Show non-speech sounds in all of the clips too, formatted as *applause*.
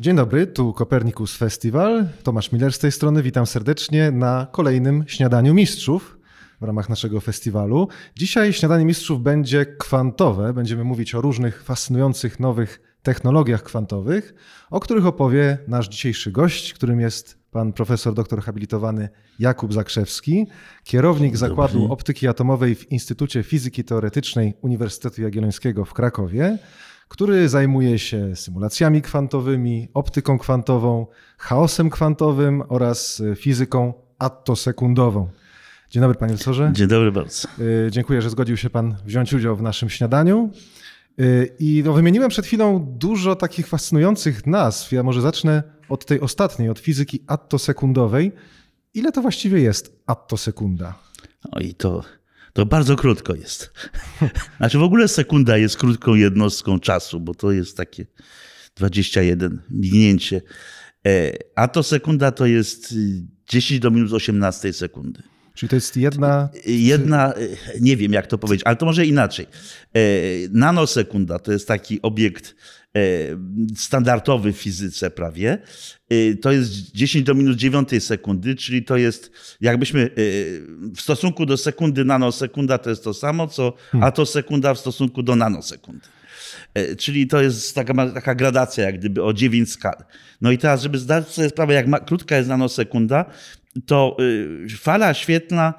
Dzień dobry, tu Kopernikus Festival. Tomasz Miller z tej strony. Witam serdecznie na kolejnym Śniadaniu Mistrzów w ramach naszego festiwalu. Dzisiaj Śniadanie Mistrzów będzie kwantowe. Będziemy mówić o różnych fascynujących nowych technologiach kwantowych, o których opowie nasz dzisiejszy gość, którym jest pan profesor doktor habilitowany Jakub Zakrzewski, kierownik Zakładu Optyki Atomowej w Instytucie Fizyki Teoretycznej Uniwersytetu Jagiellońskiego w Krakowie, który zajmuje się symulacjami kwantowymi, optyką kwantową, chaosem kwantowym oraz fizyką attosekundową. Dzień dobry, panie profesorze. Dzień dobry bardzo. Y, Dziękuję, że zgodził się pan wziąć udział w naszym śniadaniu. Y, I no, wymieniłem przed chwilą dużo takich fascynujących nazw. Ja może zacznę od tej ostatniej, od fizyki attosekundowej. Ile to właściwie jest attosekunda? Oj, to, to bardzo krótko jest. *laughs* Znaczy w ogóle sekunda jest krótką jednostką czasu, bo to jest takie 21 mignięcie. E, Attosekunda to jest 10 do minus 18 sekundy. Czyli to jest jedna. Jedna, e, nie wiem jak to powiedzieć, ale to może inaczej. E, Nanosekunda to jest taki obiekt standardowy w fizyce prawie. E, To jest 10 do minus 9 sekundy, czyli to jest jakbyśmy e, w stosunku do sekundy nanosekunda to jest to samo, co atosekunda w stosunku do nanosekundy. E, Czyli to jest taka, taka gradacja, jak gdyby o 9 skal. No i teraz, żeby zdać sobie sprawę, jak ma, krótka jest nanosekunda, to y, fala świetlna,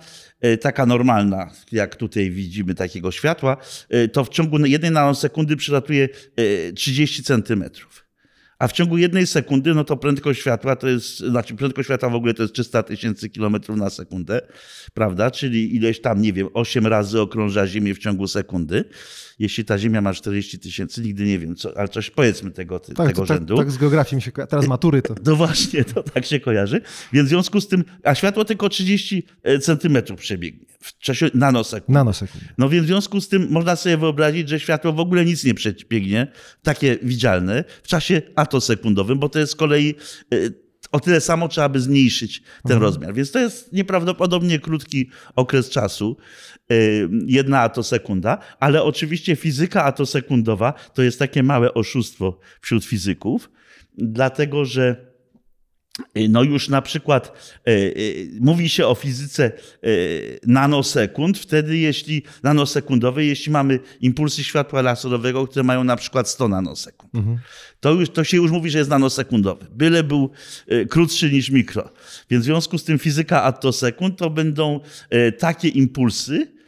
taka normalna, jak tutaj widzimy takiego światła, y, to w ciągu jednej nanosekundy przylatuje y, 30 centymetrów. A w ciągu jednej sekundy, no to prędkość światła to jest, znaczy prędkość światła w ogóle to jest 300 tysięcy kilometrów na sekundę, prawda? Czyli ileś tam, nie wiem, 8 razy okrąża Ziemię w ciągu sekundy. Jeśli ta Ziemia ma 40 tysięcy, nigdy nie wiem, co, ale coś powiedzmy tego, Tak, tego to, tak, rzędu. tak z geografii mi się kojarzy. Teraz matury to. No właśnie, to tak się kojarzy. Więc w związku z tym, a światło tylko 30 centymetrów przebiegnie w czasie nanosekund. Nanosekund. No więc w związku z tym można sobie wyobrazić, że światło w ogóle nic nie przebiegnie, takie widzialne, w czasie atosekundowym, bo to jest z kolei y, o tyle samo trzeba by zmniejszyć ten rozmiar. Więc to jest nieprawdopodobnie krótki okres czasu, y, jedna atosekunda, ale oczywiście fizyka atosekundowa to jest takie małe oszustwo wśród fizyków, dlatego że no już na przykład e, e, mówi się o fizyce e, nanosekund, wtedy jeśli nanosekundowej, jeśli mamy impulsy światła laserowego, które mają na przykład 100 nanosekund. To, już, to się już mówi, że jest nanosekundowy. Byle był krótszy niż mikro. Więc w związku z tym fizyka attosekund to będą takie impulsy,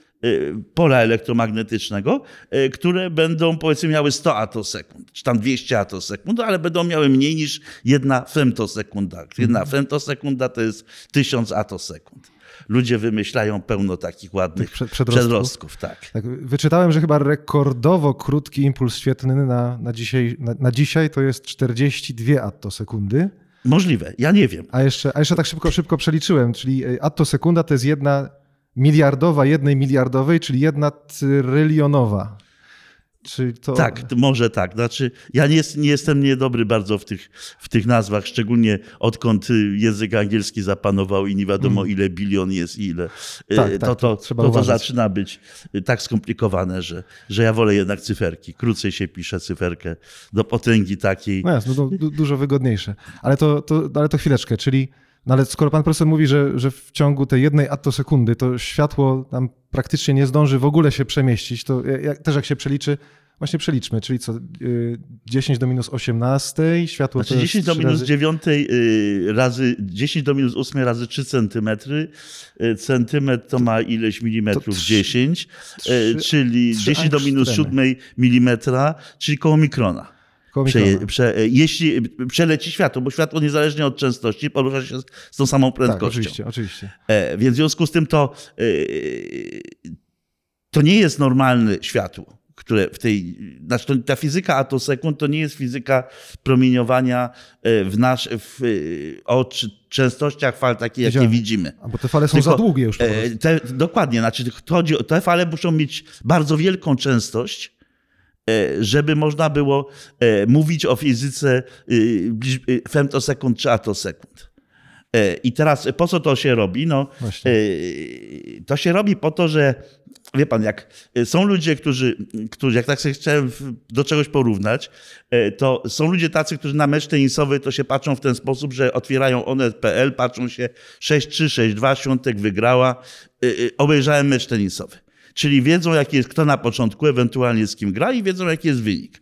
pola elektromagnetycznego, e, które będą powiedzmy miały 100 atosekund, czy tam 200 atosekund, ale będą miały mniej niż jedna femtosekunda. Jedna femtosekunda to jest 1000 atosekund. Ludzie wymyślają pełno takich ładnych Tych przed- przedrostków. przedrostków. Tak. Tak, wyczytałem, że chyba rekordowo krótki impuls świetlny na, na, dzisiaj, na, na dzisiaj to jest 42 attosekundy. Możliwe, ja nie wiem. A jeszcze, a jeszcze tak szybko, szybko przeliczyłem, czyli y, attosekunda to jest jedna miliardowa jednej miliardowej, czyli jedna trylionowa. Czyli to... Tak, to może tak. Znaczy, ja nie, jest- nie jestem niedobry bardzo w tych, w tych nazwach, szczególnie odkąd język angielski zapanował i nie wiadomo ile bilion jest i ile. y, Mm. Tak, tak, to, to, to trzeba to, to zaczyna być tak skomplikowane, że, że ja wolę jednak cyferki. Krócej się pisze cyferkę do potęgi takiej. No jasne, no, du, dużo wygodniejsze. Ale to, to, ale to chwileczkę, czyli no ale skoro pan profesor mówi, że, że w ciągu tej jednej attosekundy to światło tam praktycznie nie zdąży w ogóle się przemieścić, to jak, też jak się przeliczy, właśnie przeliczmy, czyli co, y, 10 do minus 18, światło Znaczy to jest 10 do trzy minus razy- 9 y, razy, 10 do minus 8 razy 3 centymetry. Y, Centymetr to ma ileś milimetrów? trzy- 10, y, trzy- czyli trzy 10 do minus angstremy. 7 milimetra, czyli koło mikrona. Prze, prze, jeśli przeleci światło, bo światło niezależnie od częstości porusza się z, z tą samą Tak, prędkością. oczywiście, oczywiście. E, więc w związku z tym to, e, to nie jest normalne światło, które w tej. Znaczy to, ta fizyka atosekund to nie jest fizyka promieniowania e, w nasz, w, e, o częstościach fal takich, jakie widzimy. A bo te fale są Tylko, za długie już e. Te, dokładnie, znaczy chodzi, te fale muszą mieć bardzo wielką częstość, e, żeby można było e, mówić o fizyce e, e, femtosekund czy atosekund. I teraz po co to się robi? No, Właśnie. to się robi po to, że wie pan, jak są ludzie, którzy, którzy jak tak sobie chciałem do czegoś porównać, to są ludzie tacy, którzy na mecz tenisowy to się patrzą w ten sposób, że otwierają onet.pl, patrzą się 6-3, 6-2, Świątek wygrała, obejrzałem mecz tenisowy. Czyli wiedzą, jaki jest kto na początku, ewentualnie z kim gra i wiedzą, jaki jest wynik.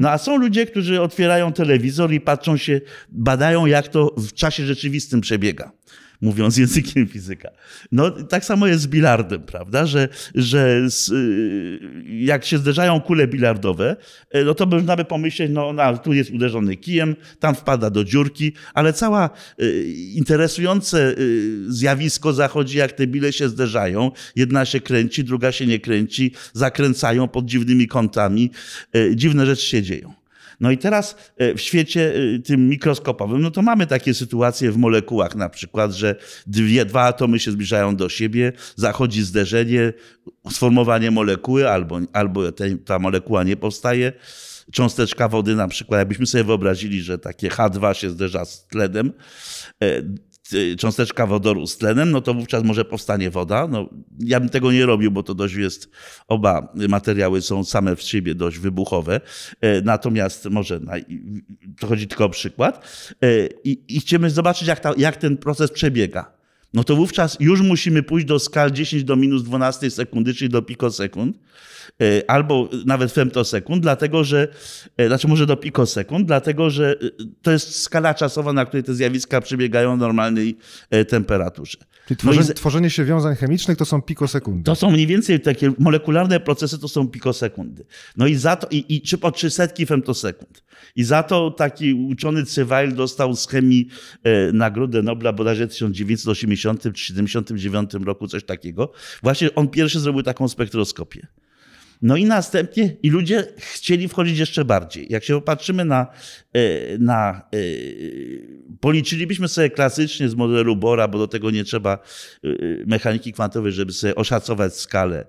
No a są ludzie, którzy otwierają telewizor i patrzą się, badają, jak to w czasie rzeczywistym przebiega mówiąc *laughs* językiem fizyka. No tak samo jest z bilardem, prawda, że, że z, y, jak się zderzają kule bilardowe, y, no to można by pomyśleć, no, no tu jest uderzony kijem, tam wpada do dziurki, ale cała y, interesujące zjawisko zachodzi, jak te bile się zderzają. Jedna się kręci, druga się nie kręci, zakręcają pod dziwnymi kątami. Dziwne rzeczy się dzieją. No i teraz e, w świecie e, tym mikroskopowym, no to mamy takie sytuacje w molekułach na przykład, że dwie, dwa atomy się zbliżają do siebie, zachodzi zderzenie, sformowanie molekuły albo, albo te, ta molekuła nie powstaje. Cząsteczka wody, na przykład, jakbyśmy sobie wyobrazili, że takie H2 się zderza z tlenem, e, cząsteczka wodoru z tlenem, no to wówczas może powstanie woda. No, ja bym tego nie robił, bo to dość jest, oba materiały są same w siebie dość wybuchowe. E, natomiast może, na, to chodzi tylko o przykład. E, I, i chcemy zobaczyć, jak, ta, jak ten proces przebiega. No to wówczas już musimy pójść do skal 10 do minus 12 sekundy, czyli do pikosekund. E, albo nawet femtosekund, dlatego że, e, znaczy może do pikosekund, dlatego że e, to jest skala czasowa, na której te zjawiska przebiegają w normalnej temperaturze. Czyli tworzenie, no tworzenie się wiązań chemicznych to są pikosekundy. To są mniej więcej takie molekularne procesy, to są pikosekundy. No i za to, i, i czy po trzy setki femtosekund. I za to taki uczony Cywil dostał z chemii e, Nagrodę Nobla bodajże w 1980 czy 1979 roku, coś takiego. Właśnie on pierwszy zrobił taką spektroskopię. No i następnie, i ludzie chcieli wchodzić jeszcze bardziej. Jak się popatrzymy na, e, na e, policzylibyśmy sobie klasycznie z modelu Bora, bo do tego nie trzeba e, mechaniki kwantowej, żeby sobie oszacować skalę,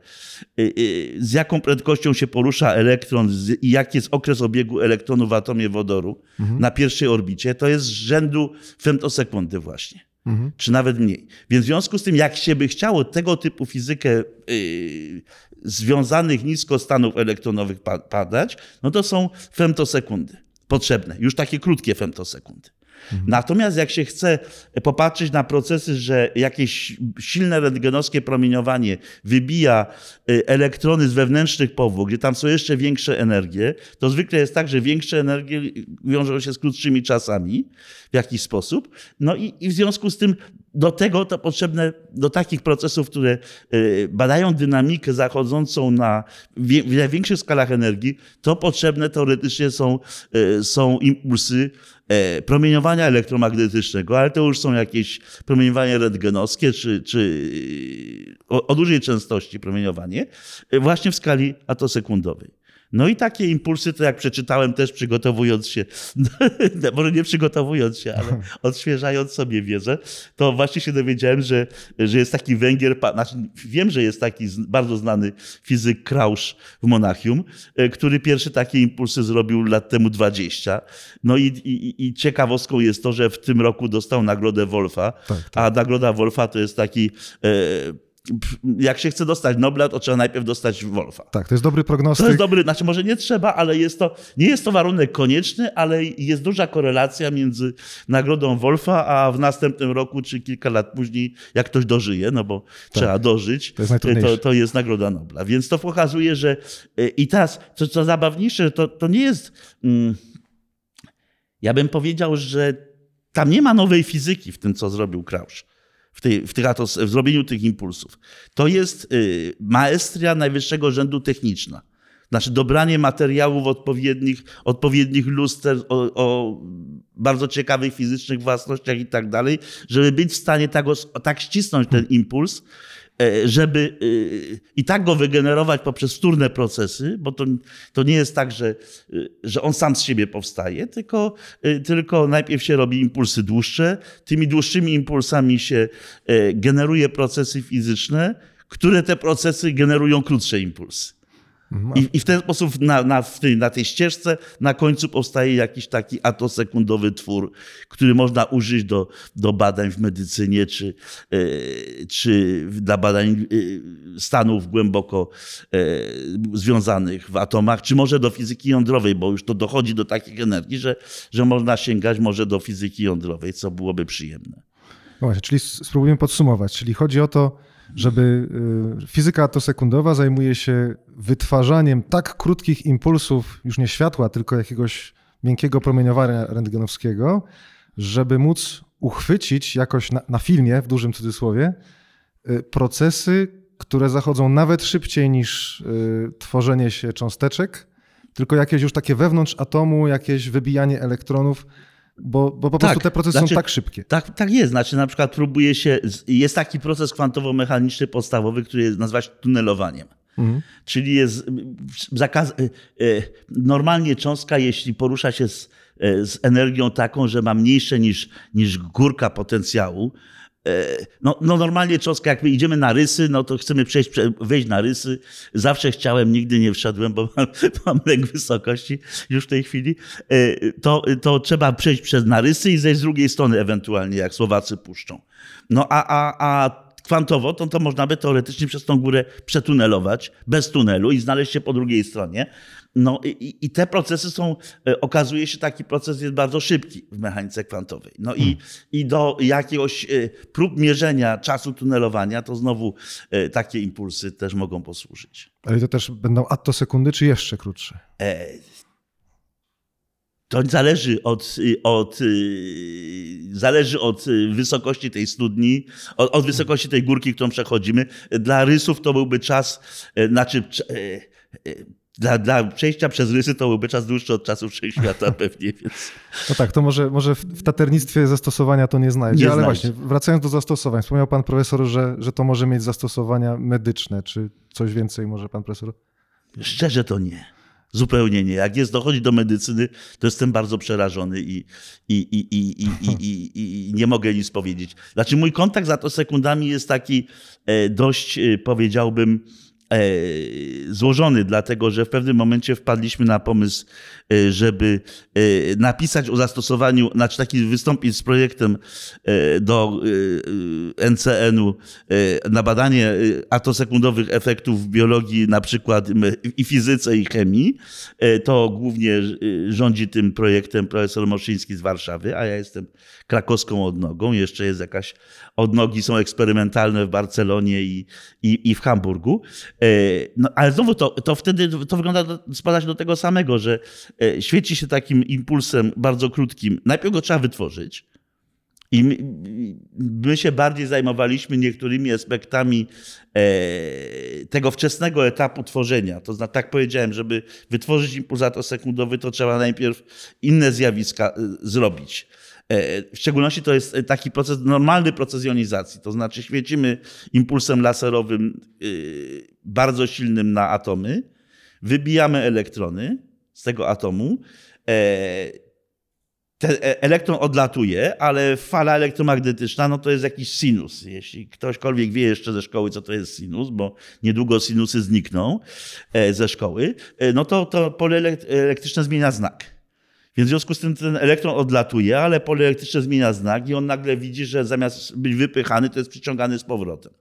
z jaką prędkością się porusza elektron i jaki jest okres obiegu elektronu w atomie wodoru mhm. na pierwszej orbicie, to jest z rzędu femtosekundy właśnie. Mhm. Czy nawet mniej. Więc w związku z tym, jak się by chciało tego typu fizykę yy, związanych nisko stanów elektronowych padać, no to są femtosekundy potrzebne, już takie krótkie femtosekundy. Mhm. Natomiast jak się chce popatrzeć na procesy, że jakieś silne rentgenowskie promieniowanie wybija y, elektrony z wewnętrznych powłok, gdzie tam są jeszcze większe energie, to zwykle jest tak, że większe energie wiążą się z krótszymi czasami w jakiś sposób. No i, i w związku z tym do tego to potrzebne, do takich procesów, które y, badają dynamikę zachodzącą na większych skalach energii, to potrzebne teoretycznie są, y, są impulsy promieniowania elektromagnetycznego, ale to już są jakieś promieniowanie rentgenowskie, czy, czy y, o, o dużej częstości promieniowanie, właśnie w skali atosekundowej. No i takie impulsy, to jak przeczytałem też przygotowując się, *laughs* może nie przygotowując się, ale odświeżając sobie wiedzę, to właśnie się dowiedziałem, że, że jest taki Węgier, znaczy wiem, że jest taki bardzo znany fizyk Krausz w Monachium, e, który pierwszy takie impulsy zrobił lat temu 20. No i, i, i ciekawostką jest to, że w tym roku dostał nagrodę Wolfa, tak, tak. a nagroda Wolfa to jest taki e, jak się chce dostać Nobla, to trzeba najpierw dostać Wolfa. Tak, to jest dobry prognostyk. To jest dobry, znaczy może nie trzeba, ale jest to, nie jest to warunek konieczny, ale jest duża korelacja między nagrodą Wolfa, a w następnym roku, czy kilka lat później, jak ktoś dożyje, no bo tak. trzeba dożyć, to jest, to, to jest nagroda Nobla. Więc to pokazuje, że i teraz, co, co zabawniejsze, to, to nie jest, mm, ja bym powiedział, że tam nie ma nowej fizyki w tym, co zrobił Krausz w, tej, w, tych atos, w zrobieniu tych impulsów. To jest y, maestria najwyższego rzędu techniczna. Znaczy dobranie materiałów odpowiednich, odpowiednich luster o, o bardzo ciekawych fizycznych własnościach i tak dalej, żeby być w stanie tak, tak ścisnąć ten impuls, żeby e, i tak go wygenerować poprzez wtórne procesy, bo to, to nie jest tak, że, e, że on sam z siebie powstaje, tylko, tylko najpierw się robi impulsy dłuższe, tymi dłuższymi impulsami się generuje procesy fizyczne, które te procesy generują krótsze impulsy. I, I, w ten sposób na, na, na tej ścieżce na końcu powstaje jakiś taki atosekundowy twór, który można użyć do, do badań w medycynie, czy, e, czy dla badań e, stanów głęboko e, związanych w atomach, czy może do fizyki jądrowej, bo już to dochodzi do takich energii, że, że można sięgać może do fizyki jądrowej, co byłoby przyjemne. No właśnie, czyli spróbujemy podsumować. Czyli chodzi o to, żeby y, fizyka atosekundowa zajmuje się wytwarzaniem tak krótkich impulsów, już nie światła, tylko jakiegoś miękkiego promieniowania rentgenowskiego, żeby móc uchwycić jakoś na, na filmie, w dużym cudzysłowie, y, procesy, które zachodzą nawet szybciej niż y, tworzenie się cząsteczek, tylko jakieś już takie wewnątrz atomu, jakieś wybijanie elektronów, bo, bo po tak, prostu te procesy znaczy, są tak szybkie. Tak, tak jest. Znaczy na przykład próbuje się, jest taki proces kwantowo-mechaniczny podstawowy, który nazywa się tunelowaniem. Mhm. Czyli jest zakaz, e, e, normalnie cząstka, jeśli porusza się z, e, z energią taką, że ma mniejsze niż, niż górka potencjału, no, no normalnie cząstka, jak my idziemy na rysy, no to chcemy przejść, wejść na rysy. Zawsze chciałem, nigdy nie wszedłem, bo mam, *laughs* mam lęk wysokości już w tej chwili. E, to, to trzeba przejść przez narysy i zejść z drugiej strony ewentualnie, jak Słowacy puszczą. No a, a, a kwantowo, to, to można by teoretycznie przez tą górę przetunelować bez tunelu i znaleźć się po drugiej stronie. No i, i, te procesy są, e, okazuje się, taki proces jest bardzo szybki w mechanice kwantowej. No hmm. i, i do jakiegoś e, prób mierzenia czasu tunelowania, to znowu e, takie impulsy też mogą posłużyć. Ale to też będą attosekundy, czy jeszcze krótsze? To zależy od, od, zależy od wysokości tej studni, od, od, wysokości tej górki, którą przechodzimy. Dla rysów to byłby czas, znaczy dla, dla przejścia przez rysy to byłby czas dłuższy od czasów *laughs* wszechświata pewnie. Więc... No tak, to może, może w taternictwie zastosowania to nie znajdzie, nie ale znajdzie. właśnie wracając do zastosowań. Wspomniał pan profesor, że, że to może mieć zastosowania medyczne. Czy coś więcej może pan profesor? Szczerze to nie. Zupełnie nie. Jak jest dochodzi do medycyny, to jestem bardzo przerażony i, i, i, i, i, i, i nie mogę nic powiedzieć. Znaczy mój kontakt z atosekundami jest taki e, dość, e, powiedziałbym, złożony, dlatego że w pewnym momencie wpadliśmy na pomysł, e, żeby e, napisać o zastosowaniu, znaczy taki wystąpić z projektem do NCN-u na badanie atosekundowych efektów w biologii, na przykład i fizyce, i chemii. To głównie rządzi tym projektem profesor Moszyński z Warszawy, a ja jestem krakowską odnogą. Jeszcze jest jakaś odnogi, są eksperymentalne w Barcelonie i, i, i w Hamburgu. E, no, ale znowu to, to wtedy to wygląda, spada się do tego samego, że e, świeci się takim impulsem bardzo krótkim. Najpierw go trzeba wytworzyć. I my, my, się bardziej zajmowaliśmy niektórymi aspektami e, tego wczesnego etapu tworzenia. To znaczy, tak powiedziałem, żeby wytworzyć impuls sekundowy, to trzeba najpierw inne zjawiska zrobić. E, w szczególności to jest taki proces, normalny proces jonizacji, to znaczy świecimy impulsem laserowym y, bardzo silnym na atomy, wybijamy elektrony z tego atomu. E, e, elektron odlatuje, ale fala elektromagnetyczna no to jest jakiś sinus. Jeśli ktośkolwiek wie jeszcze ze szkoły, co to jest sinus, bo niedługo sinusy znikną ze szkoły, no to, to pole elektryczne zmienia znak. Więc w związku z tym ten elektron odlatuje, ale pole elektryczne zmienia znak i on nagle widzi, że zamiast być wypychany, to jest przyciągany z powrotem.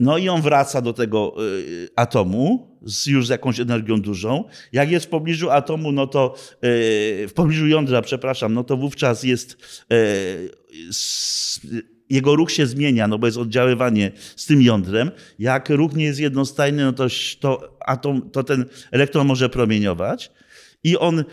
No i on wraca do tego y, atomu z już z jakąś energią dużą. Jak jest w pobliżu atomu, no to y, w pobliżu jądra, przepraszam, no to wówczas jest y, jego ruch się zmienia, no bo jest oddziaływanie z tym jądrem. Jak ruch nie jest jednostajny, no to, to atom, to ten elektron może promieniować i on e,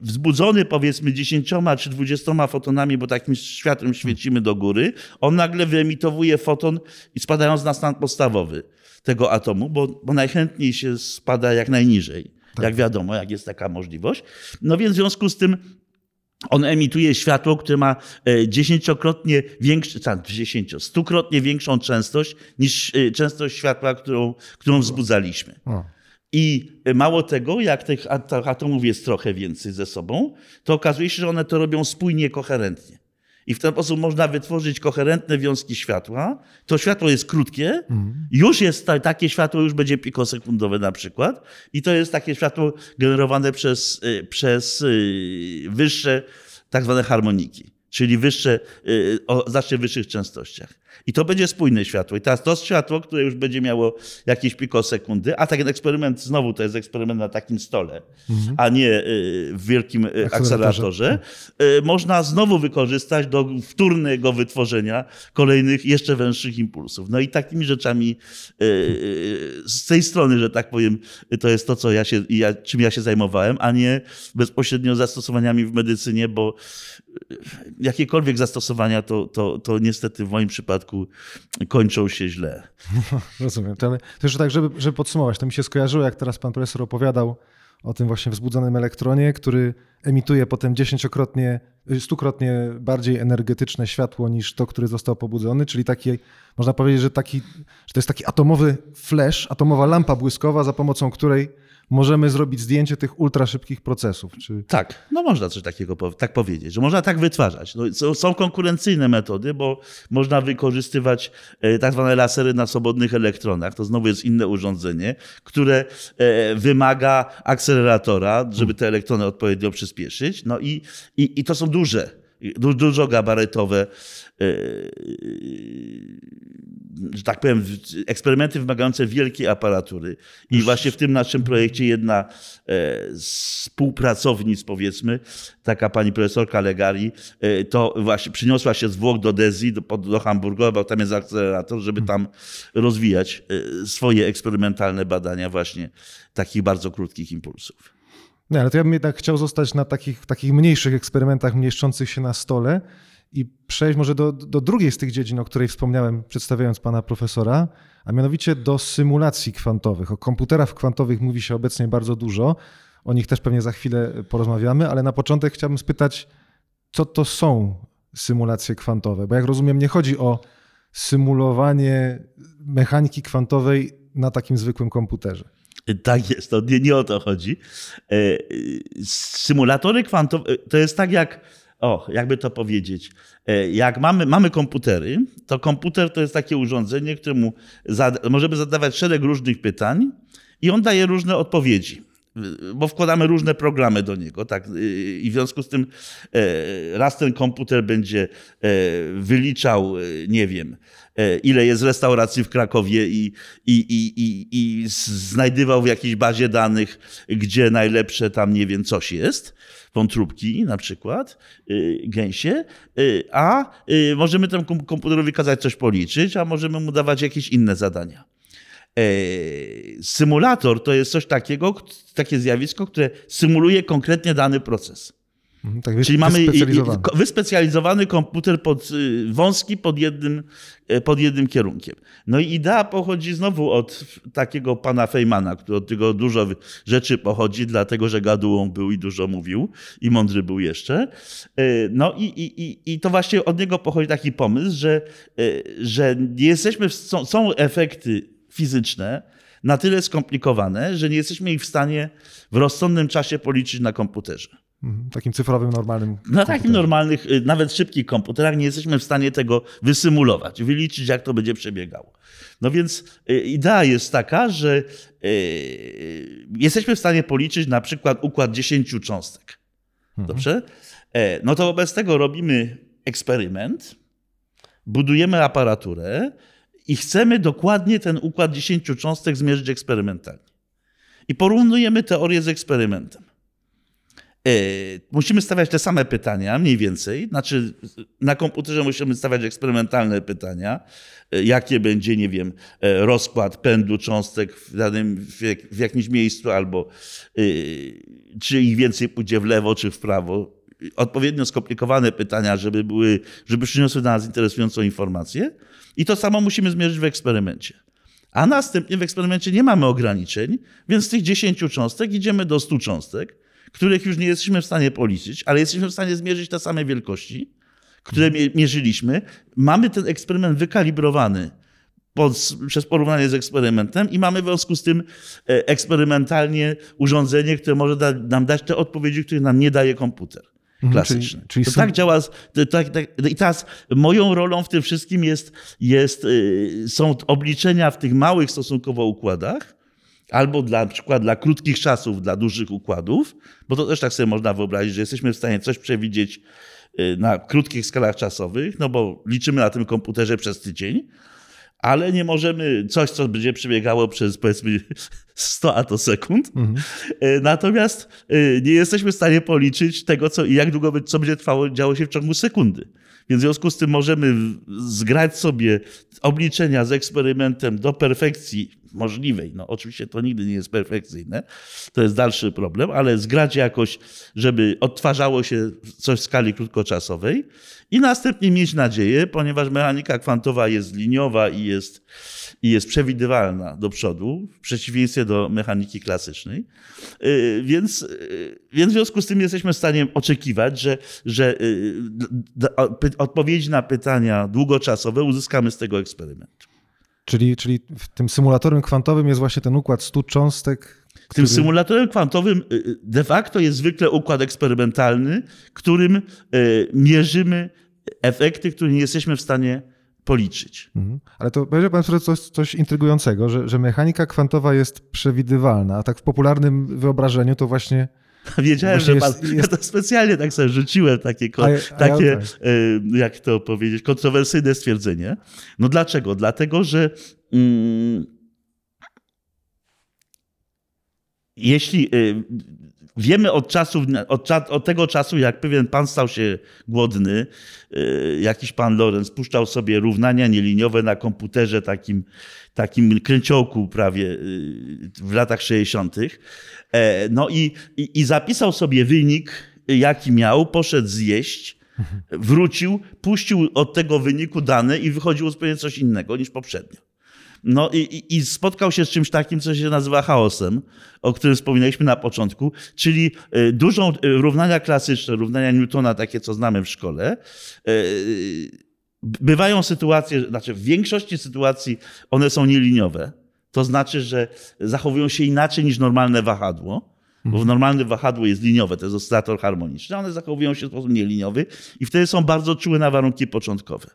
wzbudzony powiedzmy dziesięcioma czy dwudziestoma fotonami, bo takim światłem świecimy do góry, on nagle wyemitowuje foton i spadając na stan podstawowy tego atomu, bo, bo najchętniej się spada jak najniżej. Tak. Jak wiadomo, jak jest taka możliwość. No więc w związku z tym on emituje światło, które ma e, dziesięciokrotnie większą, dziesięcio, stukrotnie większą częstość niż e, częstość światła, którą, którą wzbudzaliśmy. O. I mało tego, jak tych atomów jest trochę więcej ze sobą, to okazuje się, że one to robią spójnie, koherentnie. i w ten sposób można wytworzyć koherentne wiązki światła. To światło jest krótkie, już jest ta, takie światło, już będzie pikosekundowe na przykład i to jest takie światło generowane przez, y, przez y, wyższe tak zwane harmoniki, czyli wyższe, y, o znacznie wyższych częstościach. I to będzie spójne światło. I teraz to światło, które już będzie miało jakieś pikosekundy, a taki eksperyment, znowu to jest eksperyment na takim stole, a nie y, w wielkim y, Akceleratorze. akceleratorze, y, można znowu wykorzystać do wtórnego wytworzenia kolejnych, jeszcze węższych impulsów. No i takimi rzeczami z tej strony, że tak powiem, to jest to, co ja się, ja, czym ja się zajmowałem, a nie bezpośrednio zastosowaniami w medycynie, bo jakiekolwiek zastosowania to, to, to niestety w moim przypadku kończą się źle. *laughs* Rozumiem. To jeszcze tak, żeby, żeby podsumować, to mi się skojarzyło, jak teraz pan profesor opowiadał o tym właśnie wzbudzonym elektronie, który emituje potem dziesięciokrotnie, stukrotnie bardziej energetyczne światło niż to, który został pobudzony, czyli taki, można powiedzieć, że, taki, że to jest taki atomowy flash, atomowa lampa błyskowa, za pomocą której możemy zrobić zdjęcie tych ultraszybkich procesów. Czy... Tak, no można coś takiego tak powiedzieć, że można tak wytwarzać. No, są- są konkurencyjne metody, bo można wykorzystywać e, tak zwane lasery na swobodnych elektronach. To znowu jest inne urządzenie, które e, wymaga akceleratora, żeby te elektrony odpowiednio przyspieszyć. No i, i, i to są duże, du, dużo gabarytowe e, że tak powiem, eksperymenty wymagające wielkiej aparatury. I właśnie w tym naszym projekcie jedna e, z współpracownic, powiedzmy, taka pani profesorka Legari, e, to właśnie przyniosła się z Włoch do Dezji, do, do Hamburga, bo tam jest akcelerator, żeby tam rozwijać e, swoje eksperymentalne badania właśnie takich bardzo krótkich impulsów. Nie, ale to ja bym jednak chciał zostać na takich, takich mniejszych eksperymentach mieszczących się na stole i przejść może do, do drugiej z tych dziedzin, o której wspomniałem, przedstawiając pana profesora, a mianowicie do symulacji kwantowych. O komputerach kwantowych mówi się obecnie bardzo dużo. O nich też pewnie za chwilę porozmawiamy, ale na początek chciałbym spytać, co to są symulacje kwantowe? Bo jak rozumiem, nie chodzi o symulowanie mechaniki kwantowej na takim zwykłym komputerze. Tak jest, to nie, nie o to chodzi. E, e, Symulatory kwantowe to jest tak jak, o, jakby to powiedzieć, jak mamy, mamy komputery, to komputer to jest takie urządzenie, któremu zada, możemy zadawać szereg różnych pytań i on daje różne odpowiedzi. Bo wkładamy różne programy do niego, tak? I w związku z tym e, raz ten komputer będzie e, wyliczał, e, nie wiem, ile jest restauracji w Krakowie i, i, i, i, i znajdywał w jakiejś bazie danych, gdzie najlepsze tam, nie wiem, coś jest, wątróbki na przykład, y, gęsie, y, a y, możemy temu kom- komputerowi kazać coś policzyć, a możemy mu dawać jakieś inne zadania. E, Symulator to jest coś takiego, takie zjawisko, które symuluje konkretnie dany proces. Mhm, Tak, Czyli mamy wyspecjalizowany. ko- wyspecjalizowany komputer pod, y, wąski pod jednym, e, pod jednym kierunkiem. No i idea pochodzi znowu od takiego pana Feynmana, który od tego dużo rzeczy pochodzi, dlatego że gadułą był i dużo mówił i mądry był jeszcze. E, No i, i, i, i to właśnie od niego pochodzi taki pomysł, że, że nie jesteśmy, są, są efekty fizyczne na tyle skomplikowane, że nie jesteśmy ich w stanie w rozsądnym czasie policzyć na komputerze. Mhm, Takim cyfrowym, normalnym. Na komputerze. takim normalnych, y, nawet szybkich komputerach nie jesteśmy w stanie tego wysymulować, wyliczyć, jak to będzie przebiegało. No więc y, idea jest taka, że y, jesteśmy w stanie policzyć na przykład układ 10 cząstek. Dobrze? E, No to wobec tego robimy eksperyment, budujemy aparaturę i chcemy dokładnie ten układ 10 cząstek zmierzyć eksperymentalnie. I porównujemy teorię z eksperymentem. E, Musimy stawiać te same pytania, mniej więcej. Znaczy, na komputerze musimy stawiać eksperymentalne pytania. E, Jakie będzie, nie wiem, e, rozkład pędu cząstek w, danym, w, jak, w jakimś miejscu, albo czy ich więcej pójdzie w lewo, czy w prawo. Odpowiednio skomplikowane pytania, żeby, były, żeby przyniosły dla nas interesującą informację. I to samo musimy zmierzyć w eksperymencie. A następnie w eksperymencie nie mamy ograniczeń, więc z tych 10 cząstek idziemy do 100 cząstek, których już nie jesteśmy w stanie policzyć, ale jesteśmy w stanie zmierzyć te same wielkości, które mie- mierzyliśmy. Mamy ten eksperyment wykalibrowany pod, przez porównanie z eksperymentem i mamy w związku z tym e, eksperymentalnie urządzenie, które może da, nam dać te odpowiedzi, których nam nie daje komputer. Klasyczne. czyli- czyli to sum- tak działa. to Tak, tak, I teraz moją rolą w tym wszystkim jest, jest, y, są obliczenia w tych małych stosunkowo układach, albo dla na przykład dla krótkich czasów, dla dużych układów, bo to też tak sobie można wyobrazić, że jesteśmy w stanie coś przewidzieć y, na krótkich skalach czasowych, no bo liczymy na tym komputerze przez tydzień, ale nie możemy coś, co będzie przebiegało przez powiedzmy *laughs* 100 atosekund. E, Natomiast e, nie jesteśmy w stanie policzyć tego, co, jak długo, co będzie trwało, działo się w ciągu sekundy. Więc w związku z tym możemy zgrać sobie obliczenia z eksperymentem do perfekcji możliwej. No oczywiście to nigdy nie jest perfekcyjne, to jest dalszy problem, ale zgrać jakoś, żeby odtwarzało się coś w skali krótkoczasowej i następnie mieć nadzieję, ponieważ mechanika kwantowa jest liniowa i jest, i jest przewidywalna do przodu, w przeciwieństwie do mechaniki klasycznej. Yy, Więc, yy, więc w związku z tym jesteśmy w stanie oczekiwać, że, że py- odpowiedzi na pytania długoczasowe uzyskamy z tego eksperymentu. Czyli, czyli w tym symulatorem kwantowym jest właśnie ten układ 100 cząstek. Tym który- symulatorem kwantowym y, de facto jest zwykle układ eksperymentalny, którym y, mierzymy efekty, które nie jesteśmy w stanie policzyć. Mhm. Ale to powiedział pan profesor coś, coś intrygującego, że, że mechanika kwantowa jest przewidywalna, a tak w popularnym wyobrażeniu to właśnie Wiedziałem, Właśnie że pan, jest- jest- ja to specjalnie tak sobie rzuciłem takie, A ja- a ja takie tak. y, jak to powiedzieć, kontrowersyjne stwierdzenie. No dlaczego? Dlatego, że mm, jeśli y, wiemy od czasu, od, od tego czasu, jak pewien pan stał się głodny, y, jakiś pan Lorenz puszczał sobie równania nieliniowe na komputerze takim, takim kręciołku prawie y, w latach 60. E, No i, i, i zapisał sobie wynik, jaki miał, poszedł zjeść, wrócił, puścił od tego wyniku dane i wychodziło zupełnie coś innego niż poprzednio. No i, i, spotkał się z czymś takim, co się nazywa chaosem, o którym wspominaliśmy na początku, czyli y, dużą y, równania klasyczne, równania Newtona, takie co znamy w szkole, y, bywają sytuacje, znaczy w większości sytuacji one są nieliniowe. To znaczy, że zachowują się inaczej niż normalne wahadło, bo w normalnym wahadło jest liniowe, to jest oscylator harmoniczny, one zachowują się w sposób nieliniowy i wtedy są bardzo czułe na warunki początkowe.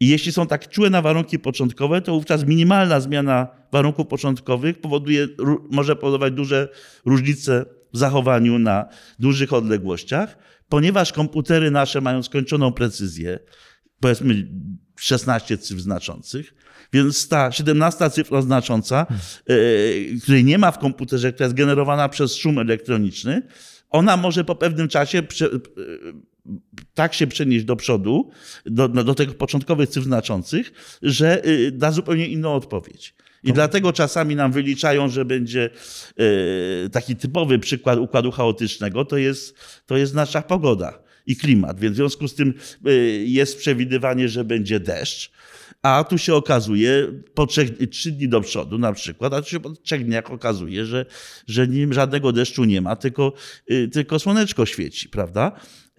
I jeśli są tak czułe na warunki początkowe, to wówczas minimalna zmiana warunków początkowych powoduje, może powodować duże różnice w zachowaniu na dużych odległościach, ponieważ komputery nasze mają skończoną precyzję, powiedzmy 16 cyfr znaczących, więc ta 17 cyfra znacząca, e, której nie ma w komputerze, która jest generowana przez szum elektroniczny, ona może po pewnym czasie prze, e, tak się przenieść do przodu, do, do, do tych początkowych cyfr znaczących, że y, da zupełnie inną odpowiedź. I dlatego czasami nam wyliczają, że będzie y, taki typowy przykład układu chaotycznego, to jest, to jest nasza pogoda i klimat. Więc w związku z tym y, jest przewidywanie, że będzie deszcz. A tu się okazuje, po trzech, trzy dni do przodu na przykład, a tu się po trzech dniach okazuje, że, że nie, żadnego deszczu nie ma, tylko, y, tylko słoneczko świeci, prawda?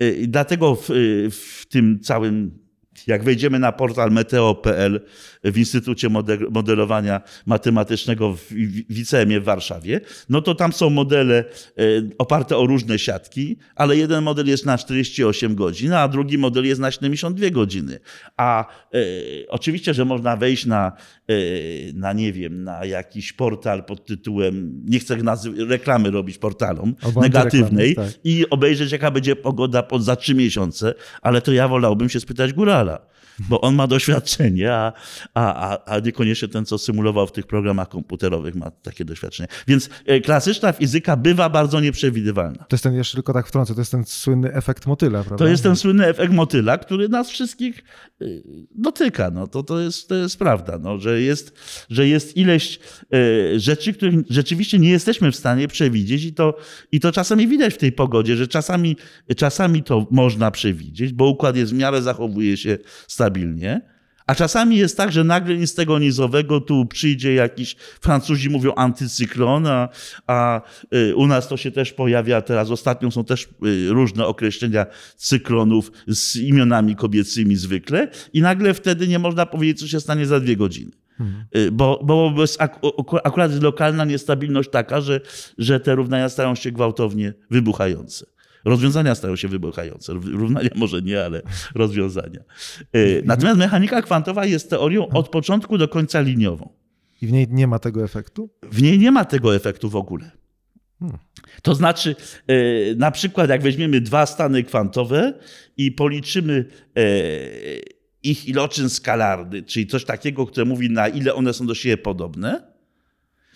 Y, I dlatego w, y, w tym całym, jak wejdziemy na portal meteo.pl w Instytucie Mode- Modelowania Matematycznego w w- w Warszawie, no to tam są modele y, oparte o różne siatki, ale jeden model jest na 48 godzin, a drugi model jest na 72 godziny. A y, oczywiście, że można wejść na, y, na, nie wiem, na jakiś portal pod tytułem, nie chcę nazy- reklamy robić portalom, Albo negatywnej antyreklamy, tak. i obejrzeć, jaka będzie pogoda pod, za trzy miesiące, ale to ja wolałbym się spytać لا لا bo on ma doświadczenie, a, a, a, niekoniecznie ten, co symulował w tych programach komputerowych, ma takie doświadczenie. Więc e, klasyczna fizyka bywa bardzo nieprzewidywalna. to jest ten, jeszcze tylko tak wtrącę, to jest ten słynny efekt motyla, prawda? To jest ten słynny efekt motyla, który nas wszystkich y, dotyka. No, to, to, jest, to jest prawda, no, że, jest, że jest ileś y, rzeczy, których rzeczywiście nie jesteśmy w stanie przewidzieć i to, i to czasami widać w tej pogodzie, że czasami, czasami to można przewidzieć, bo układ jest w miarę zachowuje się stabilnie. A czasami jest tak, że nagle nic z tego nizowego tu przyjdzie jakiś, Francuzi mówią antycyklon, a, a y, u nas to się też pojawia teraz, ostatnio są też y, różne określenia cyklonów z imionami kobiecymi zwykle i nagle wtedy nie można powiedzieć, co się stanie za dwie godziny. Y, Bo, bo jest ak- ak- akurat lokalna niestabilność taka, że, że te równania stają się gwałtownie wybuchające. Rozwiązania stają się wybuchające. Równania może nie, ale rozwiązania. E, natomiast mechanika kwantowa jest teorią od początku do końca liniową. I w niej nie ma tego efektu? W niej nie ma tego efektu w ogóle. To znaczy, e, na przykład, jak weźmiemy dwa stany kwantowe i policzymy e, ich iloczyn skalarny, czyli coś takiego, które mówi, na ile one są do siebie podobne,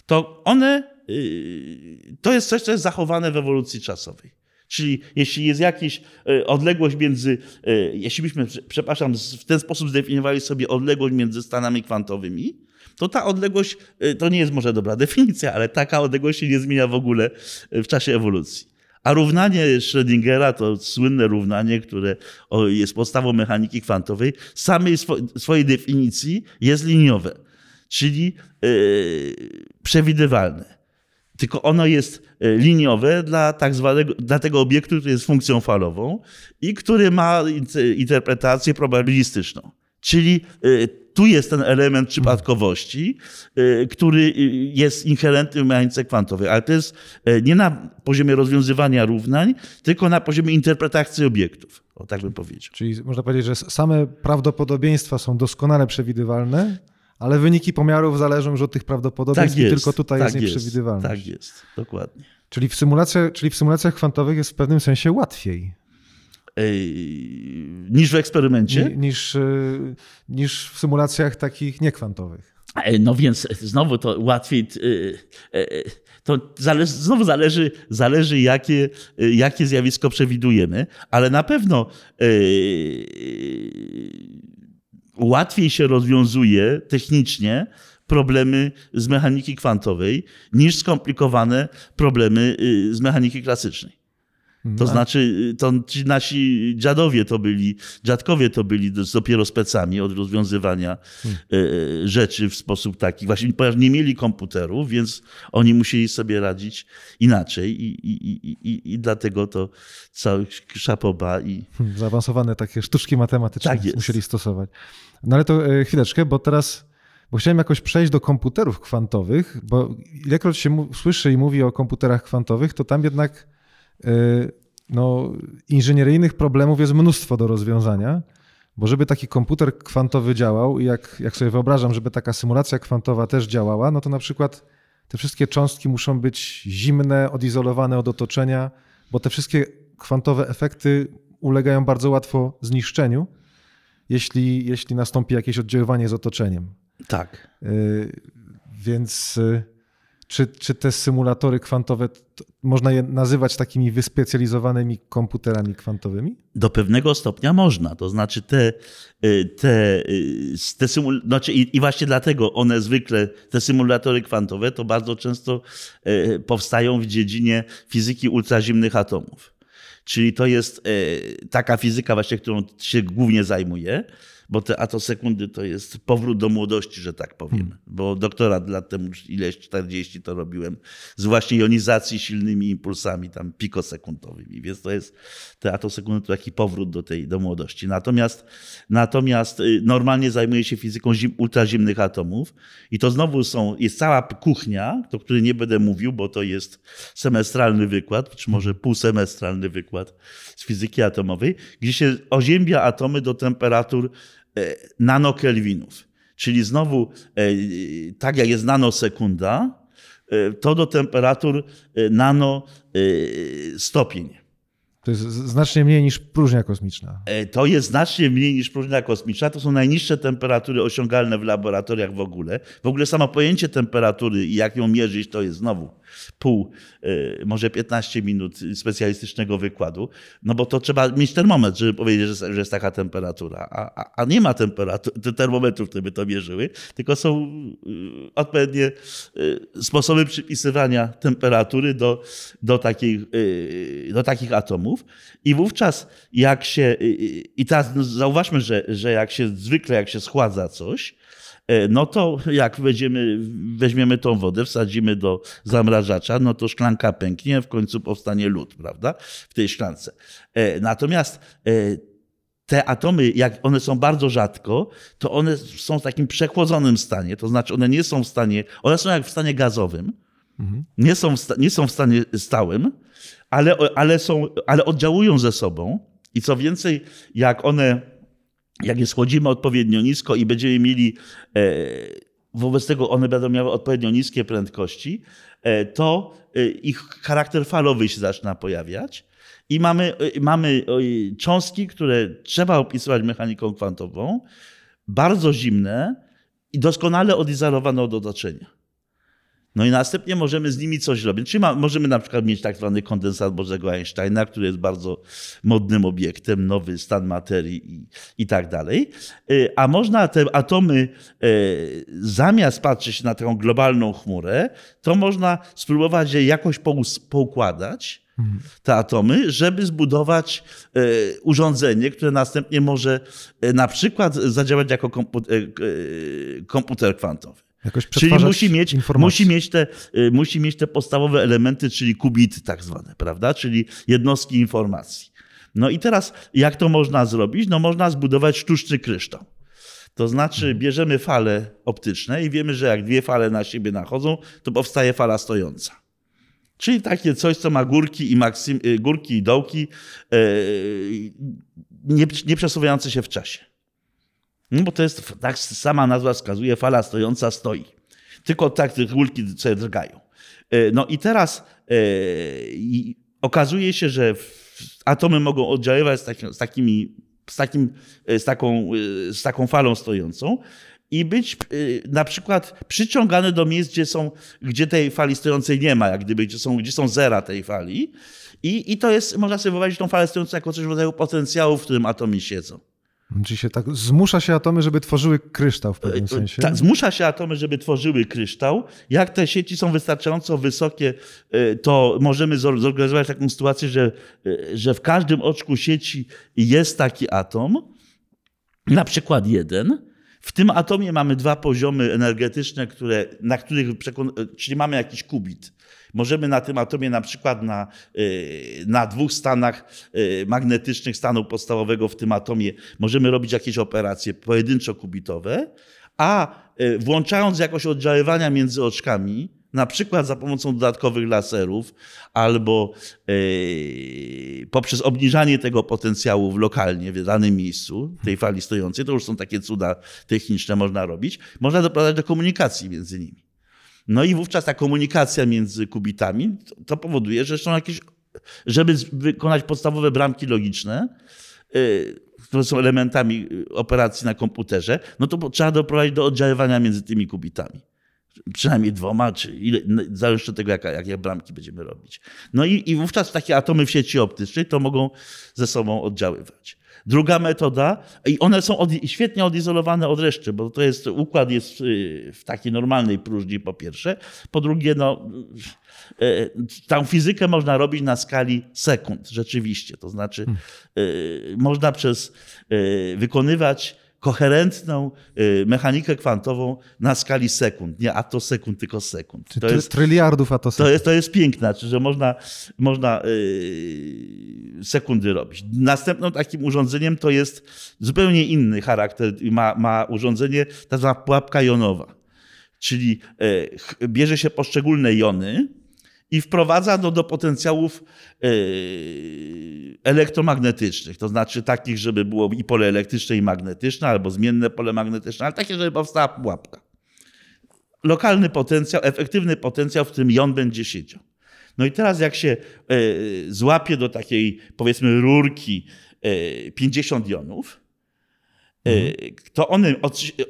to one, to jest coś, co jest zachowane w ewolucji czasowej. Czyli jeśli jest jakaś e, odległość między, jeśli byśmy, przepraszam, w ten sposób zdefiniowali sobie odległość między stanami kwantowymi, to ta odległość, y, to nie jest może dobra *laughs* definicja, ale taka odległość się nie zmienia w ogóle w czasie ewolucji. A równanie Schrödingera to słynne równanie, które jest podstawą mechaniki kwantowej, samej swojej definicji jest liniowe, czyli przewidywalne. Tylko ono jest y, liniowe dla, tak zwanego, dla tego obiektu, który jest funkcją falową i który ma interpretację probabilistyczną. Czyli tu jest ten element przypadkowości, y, który jest inherentny w mechanice kwantowej, ale to jest nie na poziomie rozwiązywania równań, tylko na poziomie interpretacji obiektów. O tak bym powiedział. Czyli można powiedzieć, że same prawdopodobieństwa są doskonale przewidywalne, ale wyniki pomiarów zależą już od tych prawdopodobieństw tak i tylko tutaj tak jest nieprzewidywalność. Tak jest, dokładnie. Czyli w, symulacjach, czyli w symulacjach kwantowych jest w pewnym sensie łatwiej niż w eksperymencie. Niż, niż w symulacjach takich niekwantowych. No więc znowu to łatwiej. To zależy, znowu zależy, zależy jakie, jakie zjawisko przewidujemy, ale na pewno łatwiej się rozwiązuje technicznie problemy z mechaniki kwantowej niż skomplikowane problemy z mechaniki klasycznej. To mhm. znaczy, y, to ci nasi dziadowie to byli, dziadkowie to byli dopiero specami od rozwiązywania hmm. Y, y, rzeczy w sposób taki. Właśnie ponieważ nie mieli komputerów, więc oni musieli sobie radzić inaczej i, i, i, i dlatego to cały szapoba i... Hmm, zaawansowane takie sztuczki matematyczne tak musieli stosować. No ale to e, chwileczkę, bo teraz bo chciałem jakoś przejść do komputerów kwantowych, bo ilekroć się słyszy i mówi o komputerach kwantowych, to tam jednak no, inżynieryjnych problemów jest mnóstwo do rozwiązania, bo żeby taki komputer kwantowy działał i jak, jak sobie wyobrażam, żeby taka symulacja kwantowa też działała, no to na przykład te wszystkie cząstki muszą być zimne, odizolowane od otoczenia, bo te wszystkie kwantowe efekty ulegają bardzo łatwo zniszczeniu, jeśli, jeśli nastąpi jakieś oddziaływanie z otoczeniem. Tak. Y, więc y, czy, czy te symulatory kwantowe, można je nazywać takimi wyspecjalizowanymi komputerami kwantowymi? Do pewnego stopnia można. To znaczy te, y, te, y, te symul... znaczy i, i właśnie dlatego one zwykle, te symulatory kwantowe, to bardzo często y, powstają w dziedzinie fizyki ultrazimnych atomów. Czyli to jest taka fizyka właśnie, którą się głównie zajmuje bo te atosekundy to jest powrót do młodości, że tak powiem. Hmm. Bo doktorat lat temu, ileś 40 to robiłem z właśnie jonizacji silnymi impulsami, tam pikosekundowymi, więc to jest, te atosekundy to taki powrót do tej, do młodości. Natomiast, natomiast y, normalnie zajmuję się fizyką zim, ultrazimnych atomów i to znowu są, jest cała kuchnia, o której nie będę mówił, bo to jest semestralny wykład, czy może półsemestralny wykład z fizyki atomowej, gdzie się oziębia atomy do temperatur nanokelwinów. Czyli znowu, e, tak jak jest nanosekunda, e, to do temperatur nanostopień. To jest znacznie mniej niż próżnia kosmiczna. To jest znacznie mniej niż próżnia kosmiczna. To są najniższe temperatury osiągalne w laboratoriach w ogóle. W ogóle samo pojęcie temperatury i jak ją mierzyć, to jest znowu pół, e, może 15 minut specjalistycznego wykładu, no bo to trzeba mieć termometr, żeby powiedzieć, że, jest taka temperatura. A, a, a nie ma temperatur, termometrów, które by to mierzyły, tylko są e, odpowiednie e, sposoby przypisywania temperatury do, do, takich, do takich atomów. I wówczas jak się, i teraz no, zauważmy, że, że jak się zwykle, jak się schładza coś, no to jak weźmiemy, weźmiemy tą wodę, wsadzimy do zamrażacza, no to szklanka pęknie, w końcu powstanie lód, prawda, w tej szklance. E, natomiast e, te atomy, jak one są bardzo rzadko, to one są w takim przechłodzonym stanie, to znaczy one nie są w stanie, one są jak w stanie gazowym, mhm. nie, są w, nie są w stanie stałym, ale, ale, są, ale oddziałują ze sobą i co więcej, jak one, jak je schłodzimy odpowiednio nisko i będziemy mieli, e, wobec tego one będą miały odpowiednio niskie prędkości, e, to e, ich charakter falowy się zaczyna pojawiać. I mamy, mamy cząstki, które trzeba opisywać mechaniką kwantową, bardzo zimne i doskonale odizolowane od otoczenia. No i następnie możemy z nimi coś robić. Czyli ma, możemy na przykład mieć tak zwany kondensat Bożego Einsteina, który jest bardzo modnym obiektem, nowy stan materii i, i tak dalej. Y, a można te atomy, y, zamiast patrzeć na tę globalną chmurę, to można spróbować je jakoś poukładać te atomy, żeby zbudować y, urządzenie, które następnie może na przykład zadziałać jako komputer kwantowy. Czyli musi mieć, musi, mieć te, y, musi mieć te podstawowe elementy, czyli kubity tak zwane, prawda? Czyli jednostki informacji. No i teraz jak to można zrobić? No można zbudować sztuczny kryształ. To znaczy mhm. bierzemy fale optyczne i wiemy, że jak dwie fale na siebie nachodzą, to powstaje fala stojąca. Czyli takie coś, co ma górki i, maksym, y, górki i dołki, yy, nie, nie przesuwające się w czasie. No bo to jest, tak sama nazwa wskazuje, fala stojąca stoi. Tylko tak te kulki sobie drgają. E, no i teraz e, okazuje się, że atomy mogą oddziaływać z, taki, z, takimi, z, takim, e, z, taką, z taką falą stojącą i być na przykład przyciągane do miejsc, gdzie, są, gdzie tej fali stojącej nie ma, jak gdyby, gdzie są, gdzie są zera tej fali. I, I to jest, można sobie wyobrazić tą falę stojącą jako coś w rodzaju potencjału, w którym atomy siedzą. Czyli się tak zmusza się atomy, żeby tworzyły kryształ w pewnym e, sensie? Tak, zmusza się atomy, żeby tworzyły kryształ. Jak te sieci są wystarczająco wysokie, e, to możemy zorganizować taką sytuację, że, e, że w każdym oczku sieci jest taki atom, na przykład jeden. W tym atomie mamy dwa poziomy energetyczne, które, na których, czyli mamy jakiś kubit. Możemy na tym atomie na przykład na, y, na dwóch stanach y, magnetycznych stanu podstawowego w tym atomie możemy robić jakieś operacje pojedynczo-kubitowe, a y, włączając jakoś oddziaływania między oczkami, na przykład za pomocą dodatkowych laserów albo yy, poprzez obniżanie tego potencjału w lokalnie w danym miejscu, tej fali stojącej, to już są takie cuda techniczne, można robić, można doprowadzać do komunikacji między nimi. No i wówczas ta komunikacja między kubitami to powoduje, że są jakieś, żeby wykonać podstawowe bramki logiczne, y, które są elementami y, operacji na komputerze, no to trzeba doprowadzić do oddziaływania między tymi kubitami. Przynajmniej dwoma, czy ile, no, zależy od tego, jakie, jakie bramki będziemy robić. No i, i wówczas takie atomy w sieci optycznej to mogą ze sobą oddziaływać. Druga metoda, i one są od, świetnie odizolowane od reszty, bo to jest, układ jest y, w takiej normalnej próżni po pierwsze. Po drugie, no, y, y, tą fizykę można robić na skali sekund, rzeczywiście. To znaczy, można przez wykonywać koherentną y, mechanikę kwantową na skali sekund. Nie atosekund, tylko sekund. To jest, tryliardów atosekund. To jest, to jest piękne, że można, można yy, sekundy robić. Następnym takim urządzeniem to jest zupełnie inny charakter. Ma, ma urządzenie, ta zwana pułapka jonowa. Czyli yy, bierze się poszczególne jony, i wprowadza do, potencjałów yy, elektromagnetycznych, to znaczy takich, żeby było i pole elektryczne, i magnetyczne, albo zmienne pole magnetyczne, ale takie, żeby powstała pułapka. Lokalny potencjał, efektywny potencjał, w którym jon będzie siedział. No i teraz jak się yy, złapie do takiej, powiedzmy, rurki yy, 50 jonów, mhm. to one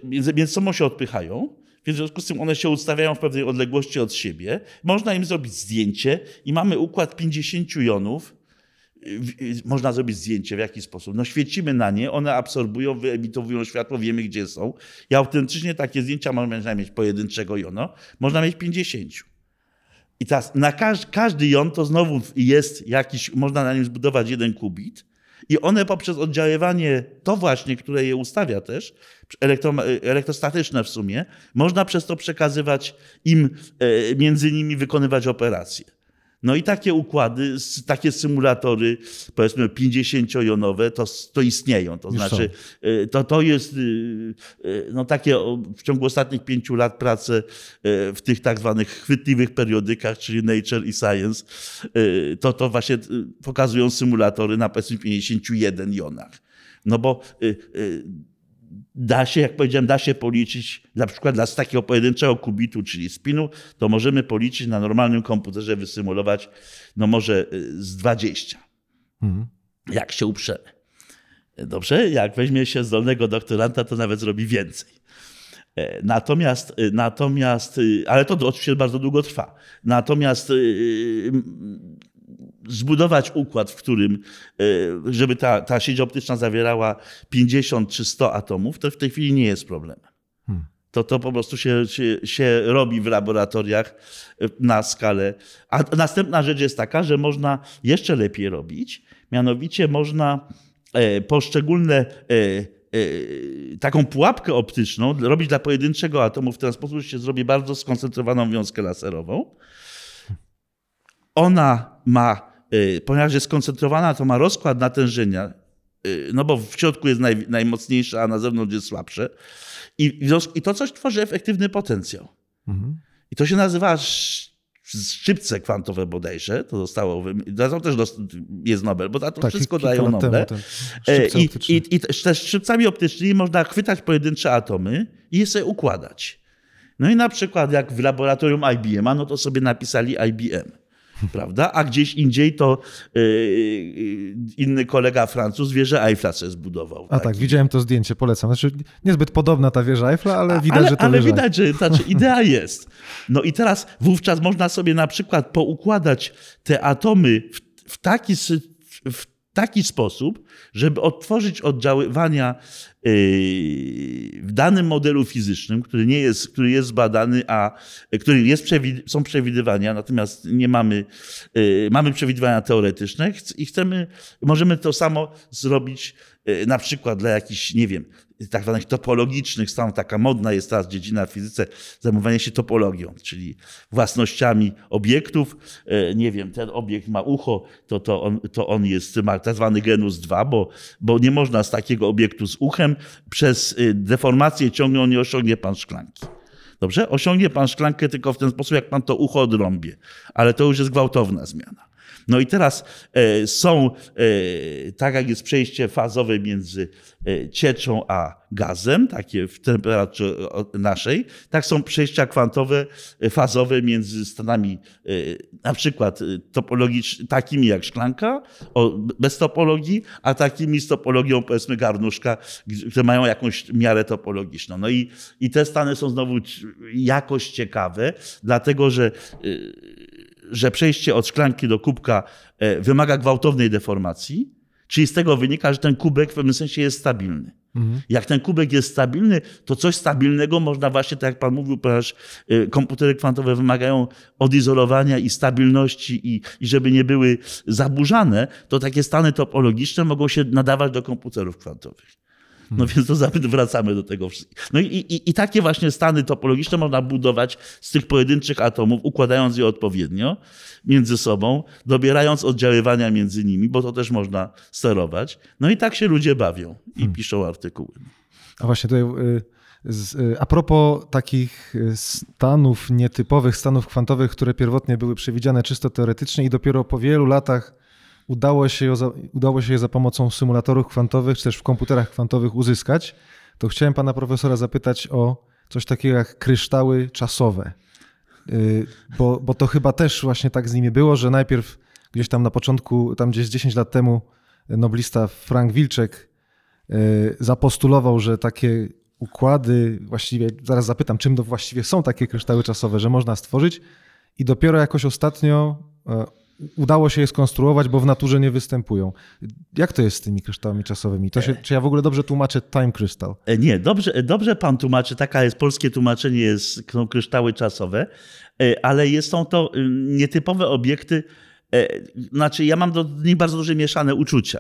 między sobą się odpychają, więc w związku z tym one się ustawiają w pewnej odległości od siebie. Można im zrobić zdjęcie i mamy układ 50 jonów. Można zrobić zdjęcie w jaki sposób? No świecimy na nie, one absorbują, wyemitowują światło, wiemy gdzie są. I autentycznie takie zdjęcia można mieć pojedynczego jona, można mieć 50. I teraz na każdy, każdy jon to znowu jest jakiś, można na nim zbudować jeden kubit. I one poprzez oddziaływanie, to właśnie, które je ustawia też, elektro, elektrostatyczne w sumie, można przez to przekazywać im, e, między nimi wykonywać operacje. No i takie układy, takie symulatory, powiedzmy 50-jonowe, to, to istnieją. To znaczy, y, to, to jest y, y, no takie w ciągu ostatnich pięciu lat prace w tych tak zwanych chwytliwych periodykach, czyli Nature i Science, to, to właśnie pokazują symulatory na powiedzmy 51 jonach. No bo da się, jak powiedziałem, da się policzyć, na przykład dla takiego pojedynczego kubitu, czyli spinu, to możemy policzyć na normalnym komputerze, wysymulować, no może y, z 20. Mhm. Jak się uprzemy. Dobrze? Jak weźmie się zdolnego doktoranta, to nawet zrobi więcej. E, natomiast, y, natomiast, y, ale to oczywiście bardzo długo trwa. Natomiast zbudować układ, w którym, e, żeby ta, ta sieć optyczna zawierała 50 czy 100 atomów, to w tej chwili nie jest problemem. Hmm. To, to po prostu się, się, się robi w laboratoriach e, na skalę. A następna rzecz jest taka, że można jeszcze lepiej robić. Mianowicie można e, poszczególne taką pułapkę optyczną robić dla pojedynczego atomu w ten sposób, się zrobi bardzo skoncentrowaną wiązkę laserową. Ona ma ponieważ jest skoncentrowana, to ma rozkład natężenia, y, no bo w środku jest naj, najmocniejsze, a na zewnątrz jest słabsze. I, I to coś tworzy efektywny potencjał. Mhm. I to się nazywa szczypce kwantowe bodajże, to zostało, to też jest Nobel, bo to tak, wszystko dają Nobel. E, I, i, I też szczypcami optycznymi można chwytać pojedyncze atomy i je sobie układać. No i na przykład jak w laboratorium IBM, no to sobie napisali IBM *laughs* prawda? A gdzieś indziej to yy, inny kolega Francuz wieżę Eiffla sobie zbudował. A tak, widziałem to zdjęcie, polecam. Znaczy, niezbyt podobna ta wieża Eiffla, ale widać, ale, że to Ale wieża. widać, że znaczy, *laughs* idea jest. No i teraz wówczas można sobie na przykład poukładać te atomy w, w taki w taki sposób, żeby odtworzyć oddziaływania yy, w danym modelu fizycznym, który, nie jest, który jest zbadany, a który jest są przewidywania, natomiast nie mamy, yy, mamy przewidywania teoretyczne i chcemy, możemy to samo zrobić yy, na przykład dla jakichś, nie wiem, tak zwanych topologicznych stanów. Taka modna jest teraz dziedzina w fizyce, zajmowanie się topologią, czyli własnościami obiektów. E, nie wiem, ten obiekt ma ucho, to, to, on, to on jest, tak zwany genus 2, bo, bo nie można z takiego obiektu z uchem przez e, deformację ciągną nie osiągnie pan szklanki. Dobrze? Osiągnie pan szklankę tylko w ten sposób, jak pan to ucho odrąbie. Ale to już jest gwałtowna zmiana. No i teraz e, są, e, tak jak jest przejście fazowe między e, cieczą a gazem, takie w temperaturze naszej, tak są przejścia kwantowe, fazowe między stanami na przykład topologicznymi, takimi jak szklanka, bez topologii, a takimi z topologią powiedzmy garnuszka, które mają jakąś miarę topologiczną. No i, i te stany są znowu jakoś ciekawe, dlatego że że przejście od szklanki do kubka e, wymaga gwałtownej deformacji, czyli z tego wynika, że ten kubek w pewnym sensie jest stabilny. Mhm. Jak ten kubek jest stabilny, to coś stabilnego można właśnie, tak jak Pan mówił, ponieważ e, komputery kwantowe wymagają odizolowania i stabilności i, i żeby nie były zaburzane, to takie stany topologiczne mogą się nadawać do komputerów kwantowych. No więc to wracamy do tego. No i, i, i takie właśnie stany topologiczne można budować z tych pojedynczych atomów, układając je odpowiednio między sobą, dobierając oddziaływania między nimi, bo to też można sterować. No i tak się ludzie bawią i hmm. piszą artykuły. A właśnie tutaj y, y, a propos takich y, stanów nietypowych, stanów kwantowych, które pierwotnie były przewidziane czysto teoretycznie i dopiero po wielu latach udało się, je za, udało się je za pomocą symulatorów kwantowych, czy też w komputerach kwantowych uzyskać, to chciałem pana profesora zapytać o coś takiego jak kryształy czasowe. Y, bo, bo to chyba też właśnie tak z nimi było, że najpierw gdzieś tam na początku, tam gdzieś 10 lat temu, noblista Frank Wilczek y, zapostulował, że takie układy, właściwie zaraz zapytam, czym to właściwie są takie kryształy czasowe, że można stworzyć i dopiero jakoś ostatnio e, udało się je skonstruować, bo w naturze nie występują. Jak to jest z tymi kryształami czasowymi? Się, czy ja w ogóle dobrze tłumaczę time crystal? E, nie, dobrze, dobrze pan tłumaczy. Taka jest polskie tłumaczenie, jest, są kryształy czasowe, e, ale jest, są to y, nietypowe obiekty. E, znaczy, ja mam do nich bardzo duże mieszane uczucia.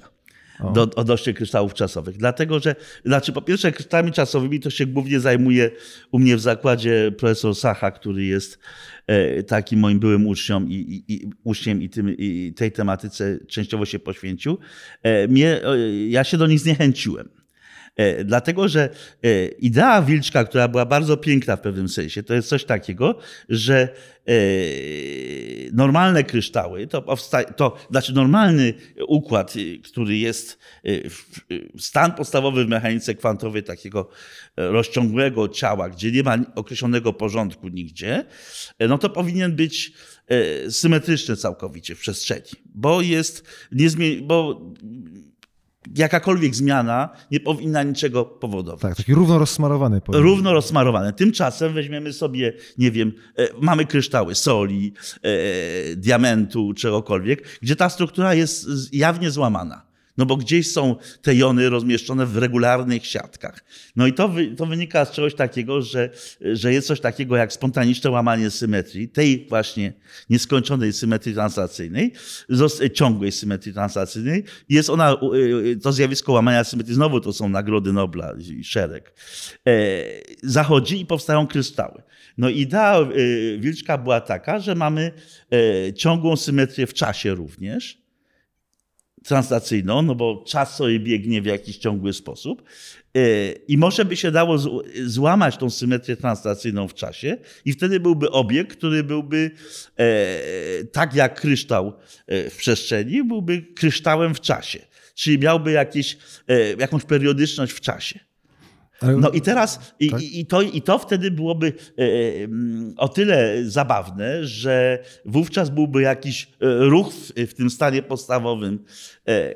Do, odnośnie kryształów czasowych. Dlatego, że, znaczy po pierwsze kryształami czasowymi to się głównie zajmuje u mnie w zakładzie profesor Sacha, który jest e, takim moim byłym uczniom i, i, i uczniem i, tym, i tej tematyce częściowo się poświęcił. E, mnie, ja się do nich zniechęciłem. E, dlatego, że e, idea Wilczka, która była bardzo piękna w pewnym sensie, to jest coś takiego, że e, normalne kryształy, to, powsta- to znaczy normalny układ, który jest stan podstawowy w mechanice kwantowej takiego rozciągłego ciała, gdzie nie ma określonego porządku nigdzie, no to powinien być symetryczny całkowicie w przestrzeni, bo jest niezmie- bo jakakolwiek zmiana nie powinna niczego powodować. Tak, taki równo rozsmarowany. Powinien. Równo rozsmarowany. Tymczasem weźmiemy sobie, nie wiem, e, mamy kryształy soli, e, diamentu, czegokolwiek, gdzie ta struktura jest jawnie złamana. No bo gdzieś są te jony rozmieszczone w regularnych siatkach. No i to, wy, to wynika z czegoś takiego, że, że jest coś takiego jak spontaniczne łamanie symetrii, tej właśnie nieskończonej symetrii translacyjnej, ciągłej symetrii translacyjnej. Jest ona, y, y, to zjawisko łamania symetrii, znowu to są nagrody Nobla i szereg, e, zachodzi i powstają kryształy. No idea y, Wilczka była taka, że mamy e, ciągłą symetrię w czasie również, translacyjną, no bo czas sobie biegnie w jakiś ciągły sposób. E, I może by się dało złamać tą symetrię translacyjną w czasie, i wtedy byłby obiekt, który byłby e, tak jak kryształ e, w przestrzeni, byłby kryształem w czasie. Czyli miałby jakieś, jakąś periodyczność w czasie. No i teraz, i, tak? i, to, i to wtedy byłoby e, e, o tyle zabawne, że wówczas byłby jakiś e, ruch w, w, tym stanie podstawowym,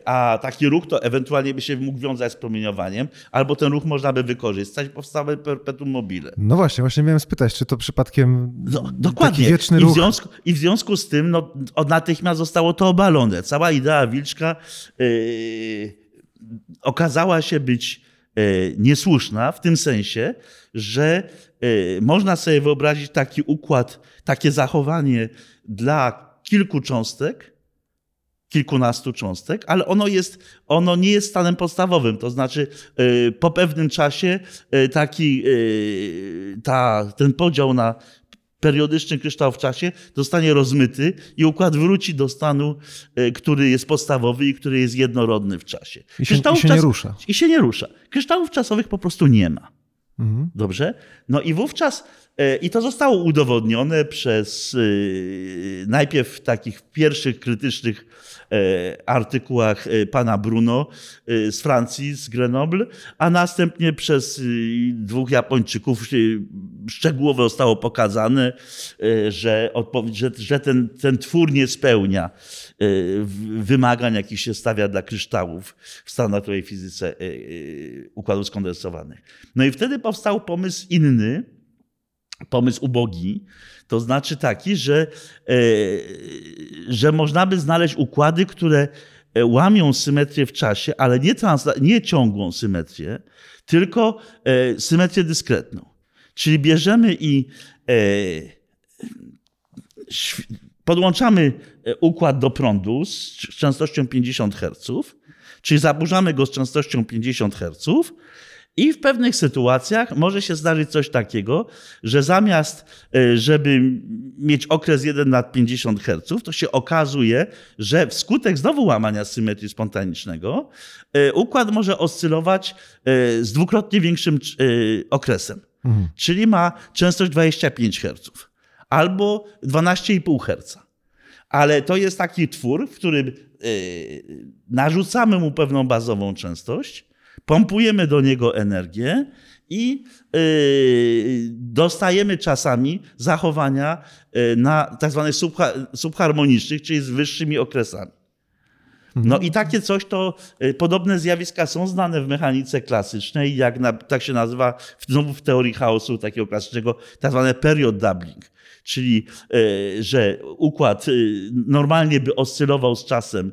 a taki ruch to ewentualnie by się mógł wiązać z promieniowaniem, albo ten ruch można by wykorzystać, powstały perpetuum mobile. No właśnie, właśnie miałem spytać, czy to przypadkiem no, dokładnie. taki wieczny I ruch... W związku, I w związku z tym no, natychmiast zostało to obalone. Cała idea Wilczka yy, okazała się być niesłuszna w tym sensie, że e, można sobie wyobrazić taki układ, takie zachowanie dla kilku cząstek, kilkunastu cząstek, ale ono, jest, ono nie jest stanem podstawowym. To znaczy, e, po pewnym czasie taki, ta, ten podział na periodyczny kryształ w czasie zostanie rozmyty i układ wróci do stanu, e, który jest podstawowy i który jest jednorodny w czasie. I się, i się czas... nie rusza. I się nie rusza. Kryształów czasowych po prostu nie ma. Mhm. Dobrze? No i wówczas, e, i to zostało udowodnione przez e, najpierw takich pierwszych krytycznych artykułach e, pana Bruno e, z Francji, z Grenoble, a następnie przez dwóch Japończyków szczegółowo zostało pokazane, że, że, że ten, ten twór nie spełnia wymagań, jakich się stawia dla kryształów w standardowej fizyce układów skondensowanych. No i wtedy powstał pomysł inny, pomysł ubogi, to znaczy taki, że, e, że można by znaleźć układy, które e, łamią symetrię w czasie, ale nie, transla- nie ciągłą symetrię, tylko e, symetrię dyskretną. Czyli bierzemy i podłączamy układ do prądu z częstością 50 Hz, czyli zaburzamy go z częstością 50 Hz i w pewnych sytuacjach może się zdarzyć coś takiego, że zamiast, e, żeby mieć okres 1 na 50 Hz, to się okazuje, że wskutek znowu łamania symetrii spontanicznego e, układ może oscylować e, z dwukrotnie większym okresem. Mhm. Czyli ma częstość 25 Hz albo 12,5 Hz. Ale to jest taki twór, w którym narzucamy mu pewną bazową częstość, pompujemy do niego energię i yy, dostajemy czasami zachowania yy, na tak zwanych subharmonicznych, czyli z wyższymi okresami. No i takie coś to, yy, podobne zjawiska są znane w mechanice klasycznej, jak na, tak się nazywa znowu w teorii chaosu takiego klasycznego, tak zwane period doubling. Czyli, że układ normalnie by oscylował z czasem,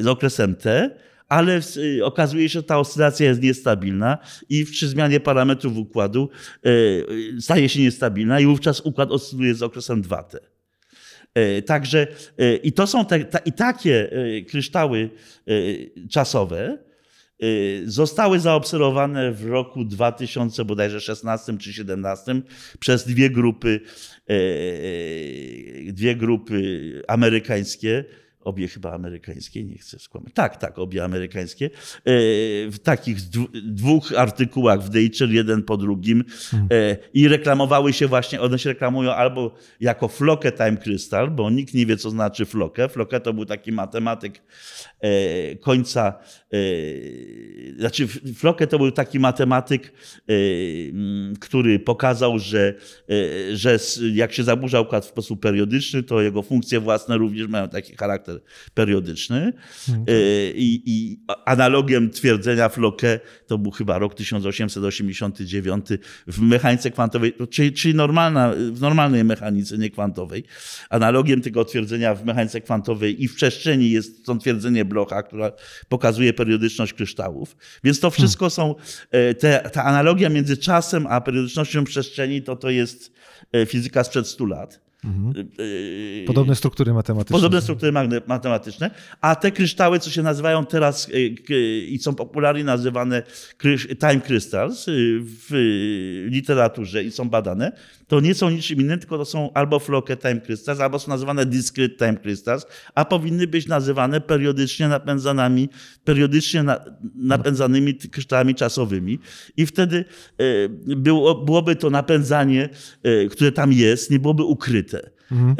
z okresem T, ale y, okazuje się, że ta oscylacja jest niestabilna i przy zmianie parametrów układu y, staje się niestabilna i wówczas układ oscyluje z okresem 2T. Także i to są te, ta, i takie kryształy czasowe, zostały zaobserwowane w roku 2000 bodajże 16 czy 17 przez dwie grupy, dwie grupy amerykańskie obie chyba amerykańskie, nie chcę skłamać. Tak, tak, obie amerykańskie. E, w takich dwóch artykułach w Nature, jeden po drugim. Hmm. E, I reklamowały się właśnie, one się reklamują albo jako Floke Time Crystal, bo nikt nie wie, co znaczy Floke. Floke to był taki matematyk końca, znaczy Floke to był taki matematyk, który pokazał, że, że jak się zaburza układ w sposób periodyczny, to jego funkcje własne również mają taki charakter charakter periodyczny. Mhm. I, I, analogiem twierdzenia Floke to był chyba rok 1889 w mechanice kwantowej, czyli, czyli normalna, w normalnej mechanice, nie kwantowej. Analogiem tego twierdzenia w mechanice kwantowej i w przestrzeni jest to twierdzenie Blocha, która pokazuje periodyczność kryształów. Więc to wszystko są, e, te, ta analogia między czasem a periodycznością przestrzeni, to to jest e, fizyka sprzed 100 lat. Mhm. Y, y, Podobne struktury matematyczne. Podobne struktury matematyczne, a te kryształy, co się nazywają teraz y, i są popularnie nazywane time crystals w literaturze i są badane, to nie są niczym innym, tylko to są albo floke time crystals, albo są nazywane discrete time crystals, a powinny być nazywane periodycznie napędzanymi, periodycznie napędzanymi kryształami czasowymi. I wtedy było, byłoby to napędzanie, które tam jest, nie byłoby ukryte. Mhm.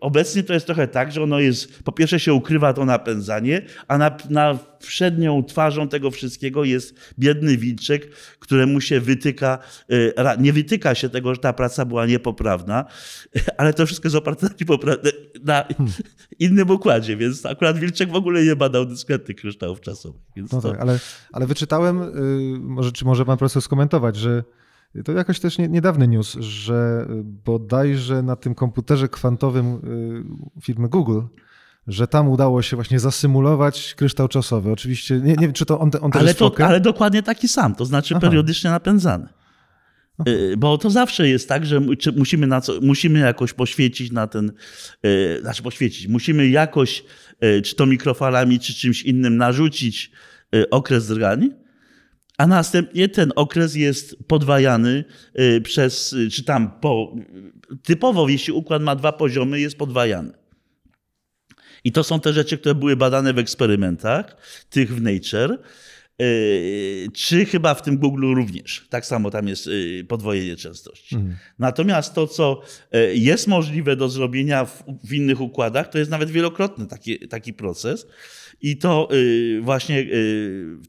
Obecnie to jest trochę tak, że ono jest, po pierwsze się ukrywa to napędzanie, a na, na przednią twarzą tego wszystkiego jest biedny wilczek, któremu się wytyka, e, nie wytyka się tego, że ta praca była niepoprawna, *laughs* ale to wszystko jest oparte na, na hmm. *laughs* innym układzie, więc akurat wilczek w ogóle nie badał dyskretnych kryształów czasowych. No to... tak, ale, ale wyczytałem, y, może, czy może pan profesor skomentować, że to jakoś też nie, niedawny news, że bodajże na tym komputerze kwantowym y, firmy Google, że tam udało się właśnie zasymulować kryształ czasowy. Oczywiście nie, nie wiem, czy to on, on ale, to, ale dokładnie taki sam, to znaczy Aha. periodycznie napędzany. Aha. Y, bo to zawsze jest tak, że musimy, na co, musimy jakoś poświecić na ten, y, znaczy poświecić, musimy jakoś, czy to mikrofalami, czy czymś innym narzucić okres drgań, a następnie ten okres jest podwajany y, przez, y, czy tam po, typowo, jeśli układ ma dwa poziomy, jest podwajany. I to są te rzeczy, które były badane w eksperymentach, tych w Nature, czy chyba w tym Google również. Tak samo tam jest podwojenie częstości. Mhm. Natomiast to, co jest możliwe do zrobienia w, w innych układach, to jest nawet wielokrotny taki, taki proces. I to właśnie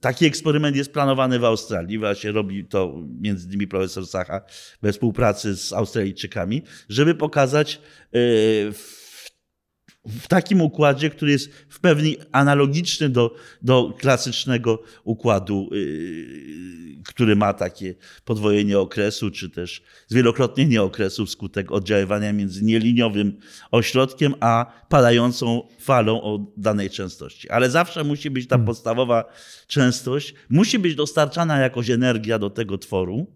taki eksperyment jest planowany w Australii. Właśnie robi to między innymi profesor Sacha we współpracy z Australijczykami, żeby pokazać w w takim układzie, który jest w pełni analogiczny do, do klasycznego układu, yy, który ma takie podwojenie okresu, czy też zwielokrotnienie okresu wskutek oddziaływania między nieliniowym ośrodkiem, a padającą falą o danej częstości. Ale zawsze musi być ta hmm. podstawowa częstość, musi być dostarczana jakoś energia do tego tworu,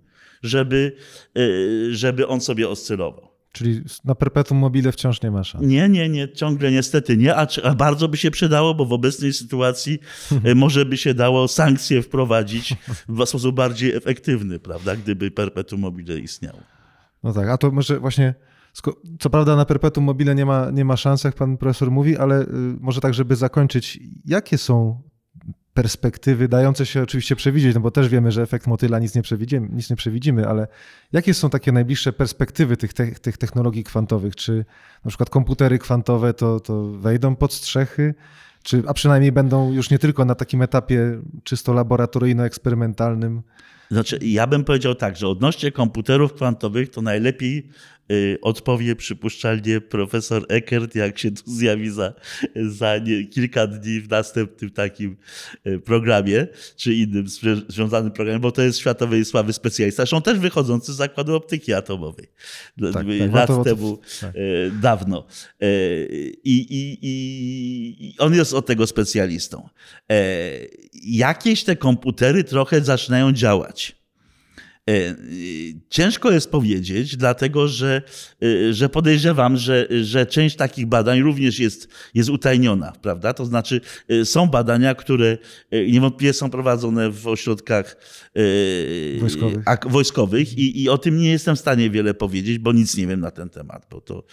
żeby, yy, żeby on sobie oscylował. Czyli na perpetuum mobile wciąż nie masz. Nie, nie, nie, ciągle niestety nie, a, a, bardzo by się przydało, bo w obecnej sytuacji *laughs* e, może by się dało sankcje wprowadzić w *laughs* sposób bardziej efektywny, prawda, gdyby perpetuum mobile istniało. No tak, a to może właśnie, co prawda na perpetuum mobile nie ma, nie ma szans, jak pan profesor mówi, ale y, może tak, żeby zakończyć, jakie są perspektywy dające się oczywiście przewidzieć, no bo też wiemy, że efekt motyla nic nie przewidzimy, nic nie przewidzimy ale jakie są takie najbliższe perspektywy tych, te, tych technologii kwantowych? Czy na przykład komputery kwantowe to, to wejdą pod strzechy? Czy, a przynajmniej będą już nie tylko na takim etapie czysto laboratoryjno-eksperymentalnym? Znaczy, ja bym powiedział tak, że odnośnie komputerów kwantowych to najlepiej odpowie przypuszczalnie profesor Eckert, jak się tu zjawi za, za nie, kilka dni w następnym takim y, programie, czy innym związanym programie, bo to jest światowej sławy specjalista, zresztą też wychodzący z zakładu optyki atomowej. Tak, tak, lat to, temu, tak. Y, dawno. I, i, I on jest od tego specjalistą. E, jakieś te komputery trochę zaczynają działać. Ciężko jest powiedzieć, dlatego że, że podejrzewam, że, że część takich badań również jest, jest utajniona, prawda? To znaczy są badania, które niewątpliwie są prowadzone w ośrodkach wojskowych, wojskowych i, i o tym nie jestem w stanie wiele powiedzieć, bo nic nie wiem na ten temat, bo to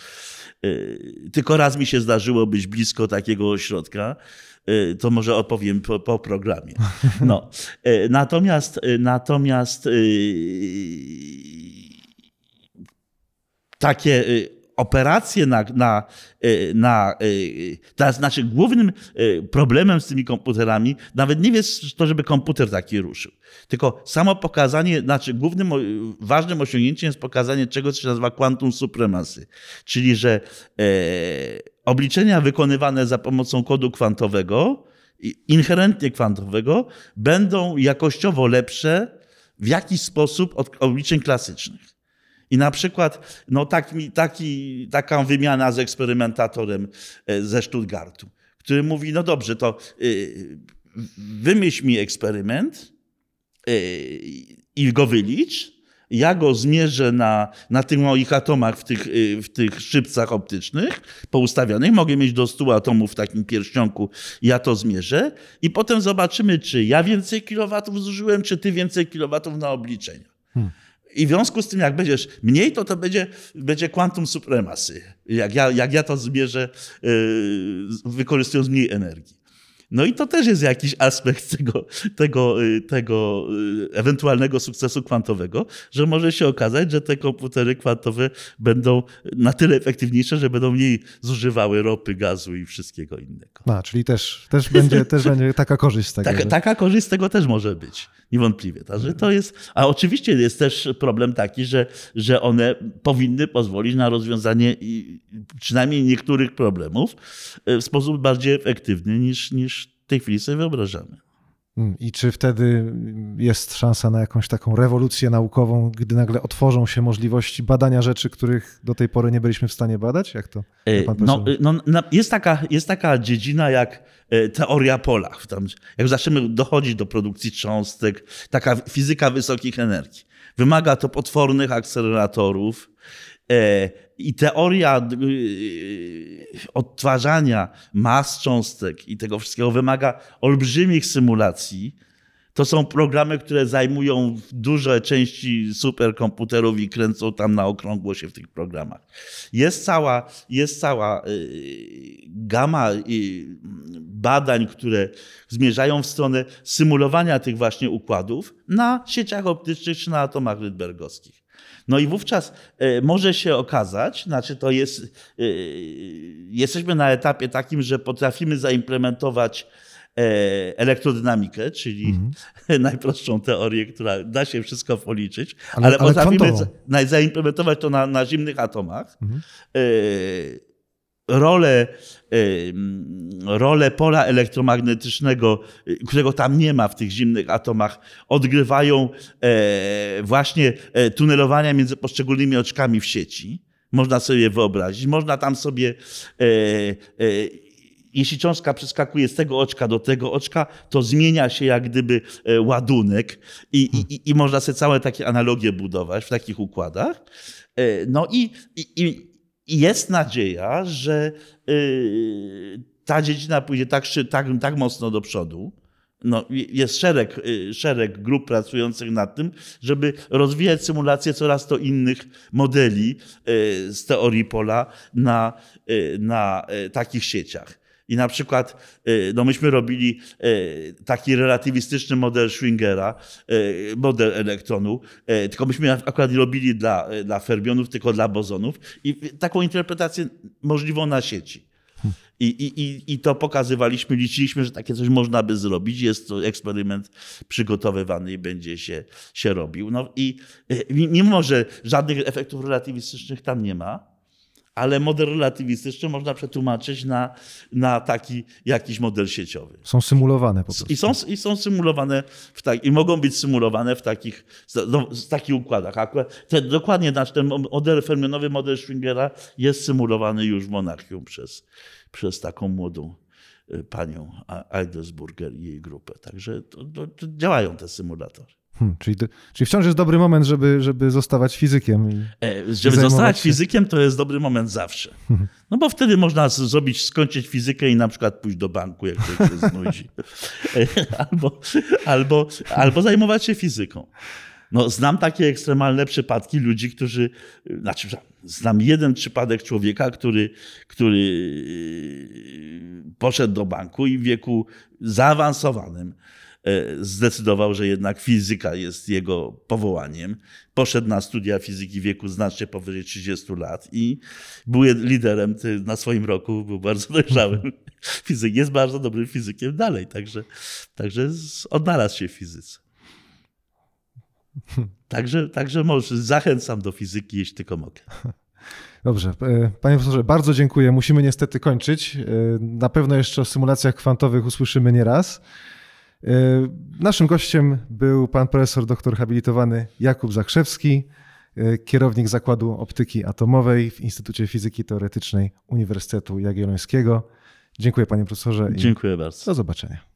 tylko raz mi się zdarzyło być blisko takiego ośrodka, to może opowiem po, po programie. No. Y, natomiast, y, natomiast takie operacje na, na, na, na znaczy głównym problemem z tymi komputerami nawet nie jest to, żeby komputer taki ruszył, tylko samo pokazanie, znaczy głównym ważnym osiągnięciem jest pokazanie czegoś, co się nazywa quantum supremacy, czyli że obliczenia wykonywane za pomocą kodu kwantowego, inherentnie kwantowego, będą jakościowo lepsze w jakiś sposób od obliczeń klasycznych. I na przykład no, taki, taki, taka wymiana z eksperymentatorem e, ze Stuttgartu, który mówi, no dobrze, to y, wymyśl mi eksperyment y, i go wylicz, ja go zmierzę na, na tych moich atomach w tych, y, w tych szybcach optycznych poustawionych. Mogę mieć do 100 atomów w takim pierścionku, ja to zmierzę i potem zobaczymy, czy ja więcej kilowatów zużyłem, czy ty więcej kilowatów na obliczenia. Hmm. I w związku z tym, jak będziesz mniej, to to będzie, będzie quantum supremacy. Jak ja, jak ja to zmierzę, yy, wykorzystując mniej energii. No i to też jest jakiś aspekt tego, tego, y, tego y, ewentualnego sukcesu kwantowego, że może się okazać, że te komputery kwantowe będą na tyle efektywniejsze, że będą mniej zużywały ropy, gazu i wszystkiego innego. A, czyli też, też, będzie, też będzie taka korzyść z tego. Taka, że... taka korzyść z tego też może być, niewątpliwie. Także to jest, a oczywiście jest też problem taki, że, że one powinny pozwolić na rozwiązanie przynajmniej niektórych problemów y, w sposób bardziej efektywny niż, niż w tej chwili sobie wyobrażamy. Mm, I czy wtedy jest szansa na jakąś taką rewolucję naukową, gdy nagle otworzą się możliwości badania rzeczy, których do tej pory nie byliśmy w stanie badać? Jak to? E, no, no, jest, taka, jest taka dziedzina jak e, teoria pola. Tam, jak zaczniemy dochodzić do produkcji cząstek, taka fizyka wysokich energii. Wymaga to potwornych akceleratorów, I teoria y, odtwarzania mas cząstek i tego wszystkiego wymaga olbrzymich symulacji. To są programy, które zajmują duże części superkomputerów i kręcą tam na okrągło się w tych programach. Jest cała, jest cała y, gama badań, które zmierzają w stronę symulowania tych właśnie układów na sieciach optycznych czy na atomach rydbergowskich. No i wówczas e, może się okazać, znaczy to jest, e, jesteśmy na etapie takim, że potrafimy zaimplementować e, elektrodynamikę, czyli mhm. *laughs* najprostszą teorię, która da się wszystko policzyć, ale, ale, ale potrafimy zaimplementować to na, na zimnych atomach. Mhm rolę, rolę pola elektromagnetycznego, którego tam nie ma w tych zimnych atomach, odgrywają e, właśnie e, tunelowania między poszczególnymi oczkami w sieci. Można sobie wyobrazić. Można tam sobie e, jeśli cząstka przeskakuje z tego oczka do tego oczka, to zmienia się jak gdyby ładunek i, i, i można sobie całe takie analogie budować w takich układach. No i, i, i jest nadzieja, że y, ta dziedzina pójdzie tak, tak, tak mocno do przodu. No, jest szereg, y, szereg grup pracujących nad tym, żeby rozwijać symulacje coraz to innych modeli y, z teorii pola na, na takich sieciach. I na przykład, y, no myśmy robili y, taki relatywistyczny model Schwingera, y, model elektronu, tylko myśmy akurat robili dla, dla fermionów, tylko dla bozonów i taką interpretację możliwą na sieci. I, i, I to pokazywaliśmy, liczyliśmy, że takie coś można by zrobić. Jest to eksperyment przygotowywany i będzie się, się robił. No i mimo, że żadnych efektów relatywistycznych tam nie ma, ale model relatywistyczny można przetłumaczyć na, na taki jakiś model sieciowy. Są symulowane po prostu. I są, i są symulowane w tak, i mogą być symulowane w takich, no, w takich układach. Akurat dokładnie znaczy ten model fermionowy, model Schwingera jest symulowany już w Monachium przez, przez taką młodą y, panią Eidelsburger i jej grupę. Także to, to, to działają te symulatory. Hmm, czyli, czyli wciąż jest dobry moment, żeby, żeby zostawać fizykiem. I, e, żeby zostawać się... fizykiem, to jest dobry moment zawsze. No bo wtedy można zrobić, skończyć fizykę i na przykład pójść do banku, jak ktoś się znudzi. albo, albo, albo zajmować się fizyką. No, znam takie ekstremalne przypadki ludzi, którzy, znaczy, znam jeden przypadek człowieka, który, który poszedł do banku i w wieku zaawansowanym e, zdecydował, że jednak fizyka jest jego powołaniem. Poszedł na studia fizyki w wieku znacznie powyżej 30 lat i był liderem na swoim roku, był bardzo *laughs* dojrzałym fizykiem. Jest bardzo dobrym fizykiem dalej, także, także odnalazł się w fizyce. Także, także może zachęcam do fizyki, jeśli tylko mogę. Dobrze. E, panie profesorze, bardzo dziękuję. Musimy niestety kończyć. E, na pewno jeszcze o symulacjach kwantowych usłyszymy nieraz. E, naszym gościem był pan profesor doktor habilitowany Jakub Zakrzewski, kierownik Zakładu Optyki Atomowej w Instytucie Fizyki Teoretycznej Uniwersytetu Jagiellońskiego. Dziękuję panie profesorze. Dziękuję bardzo. Do zobaczenia.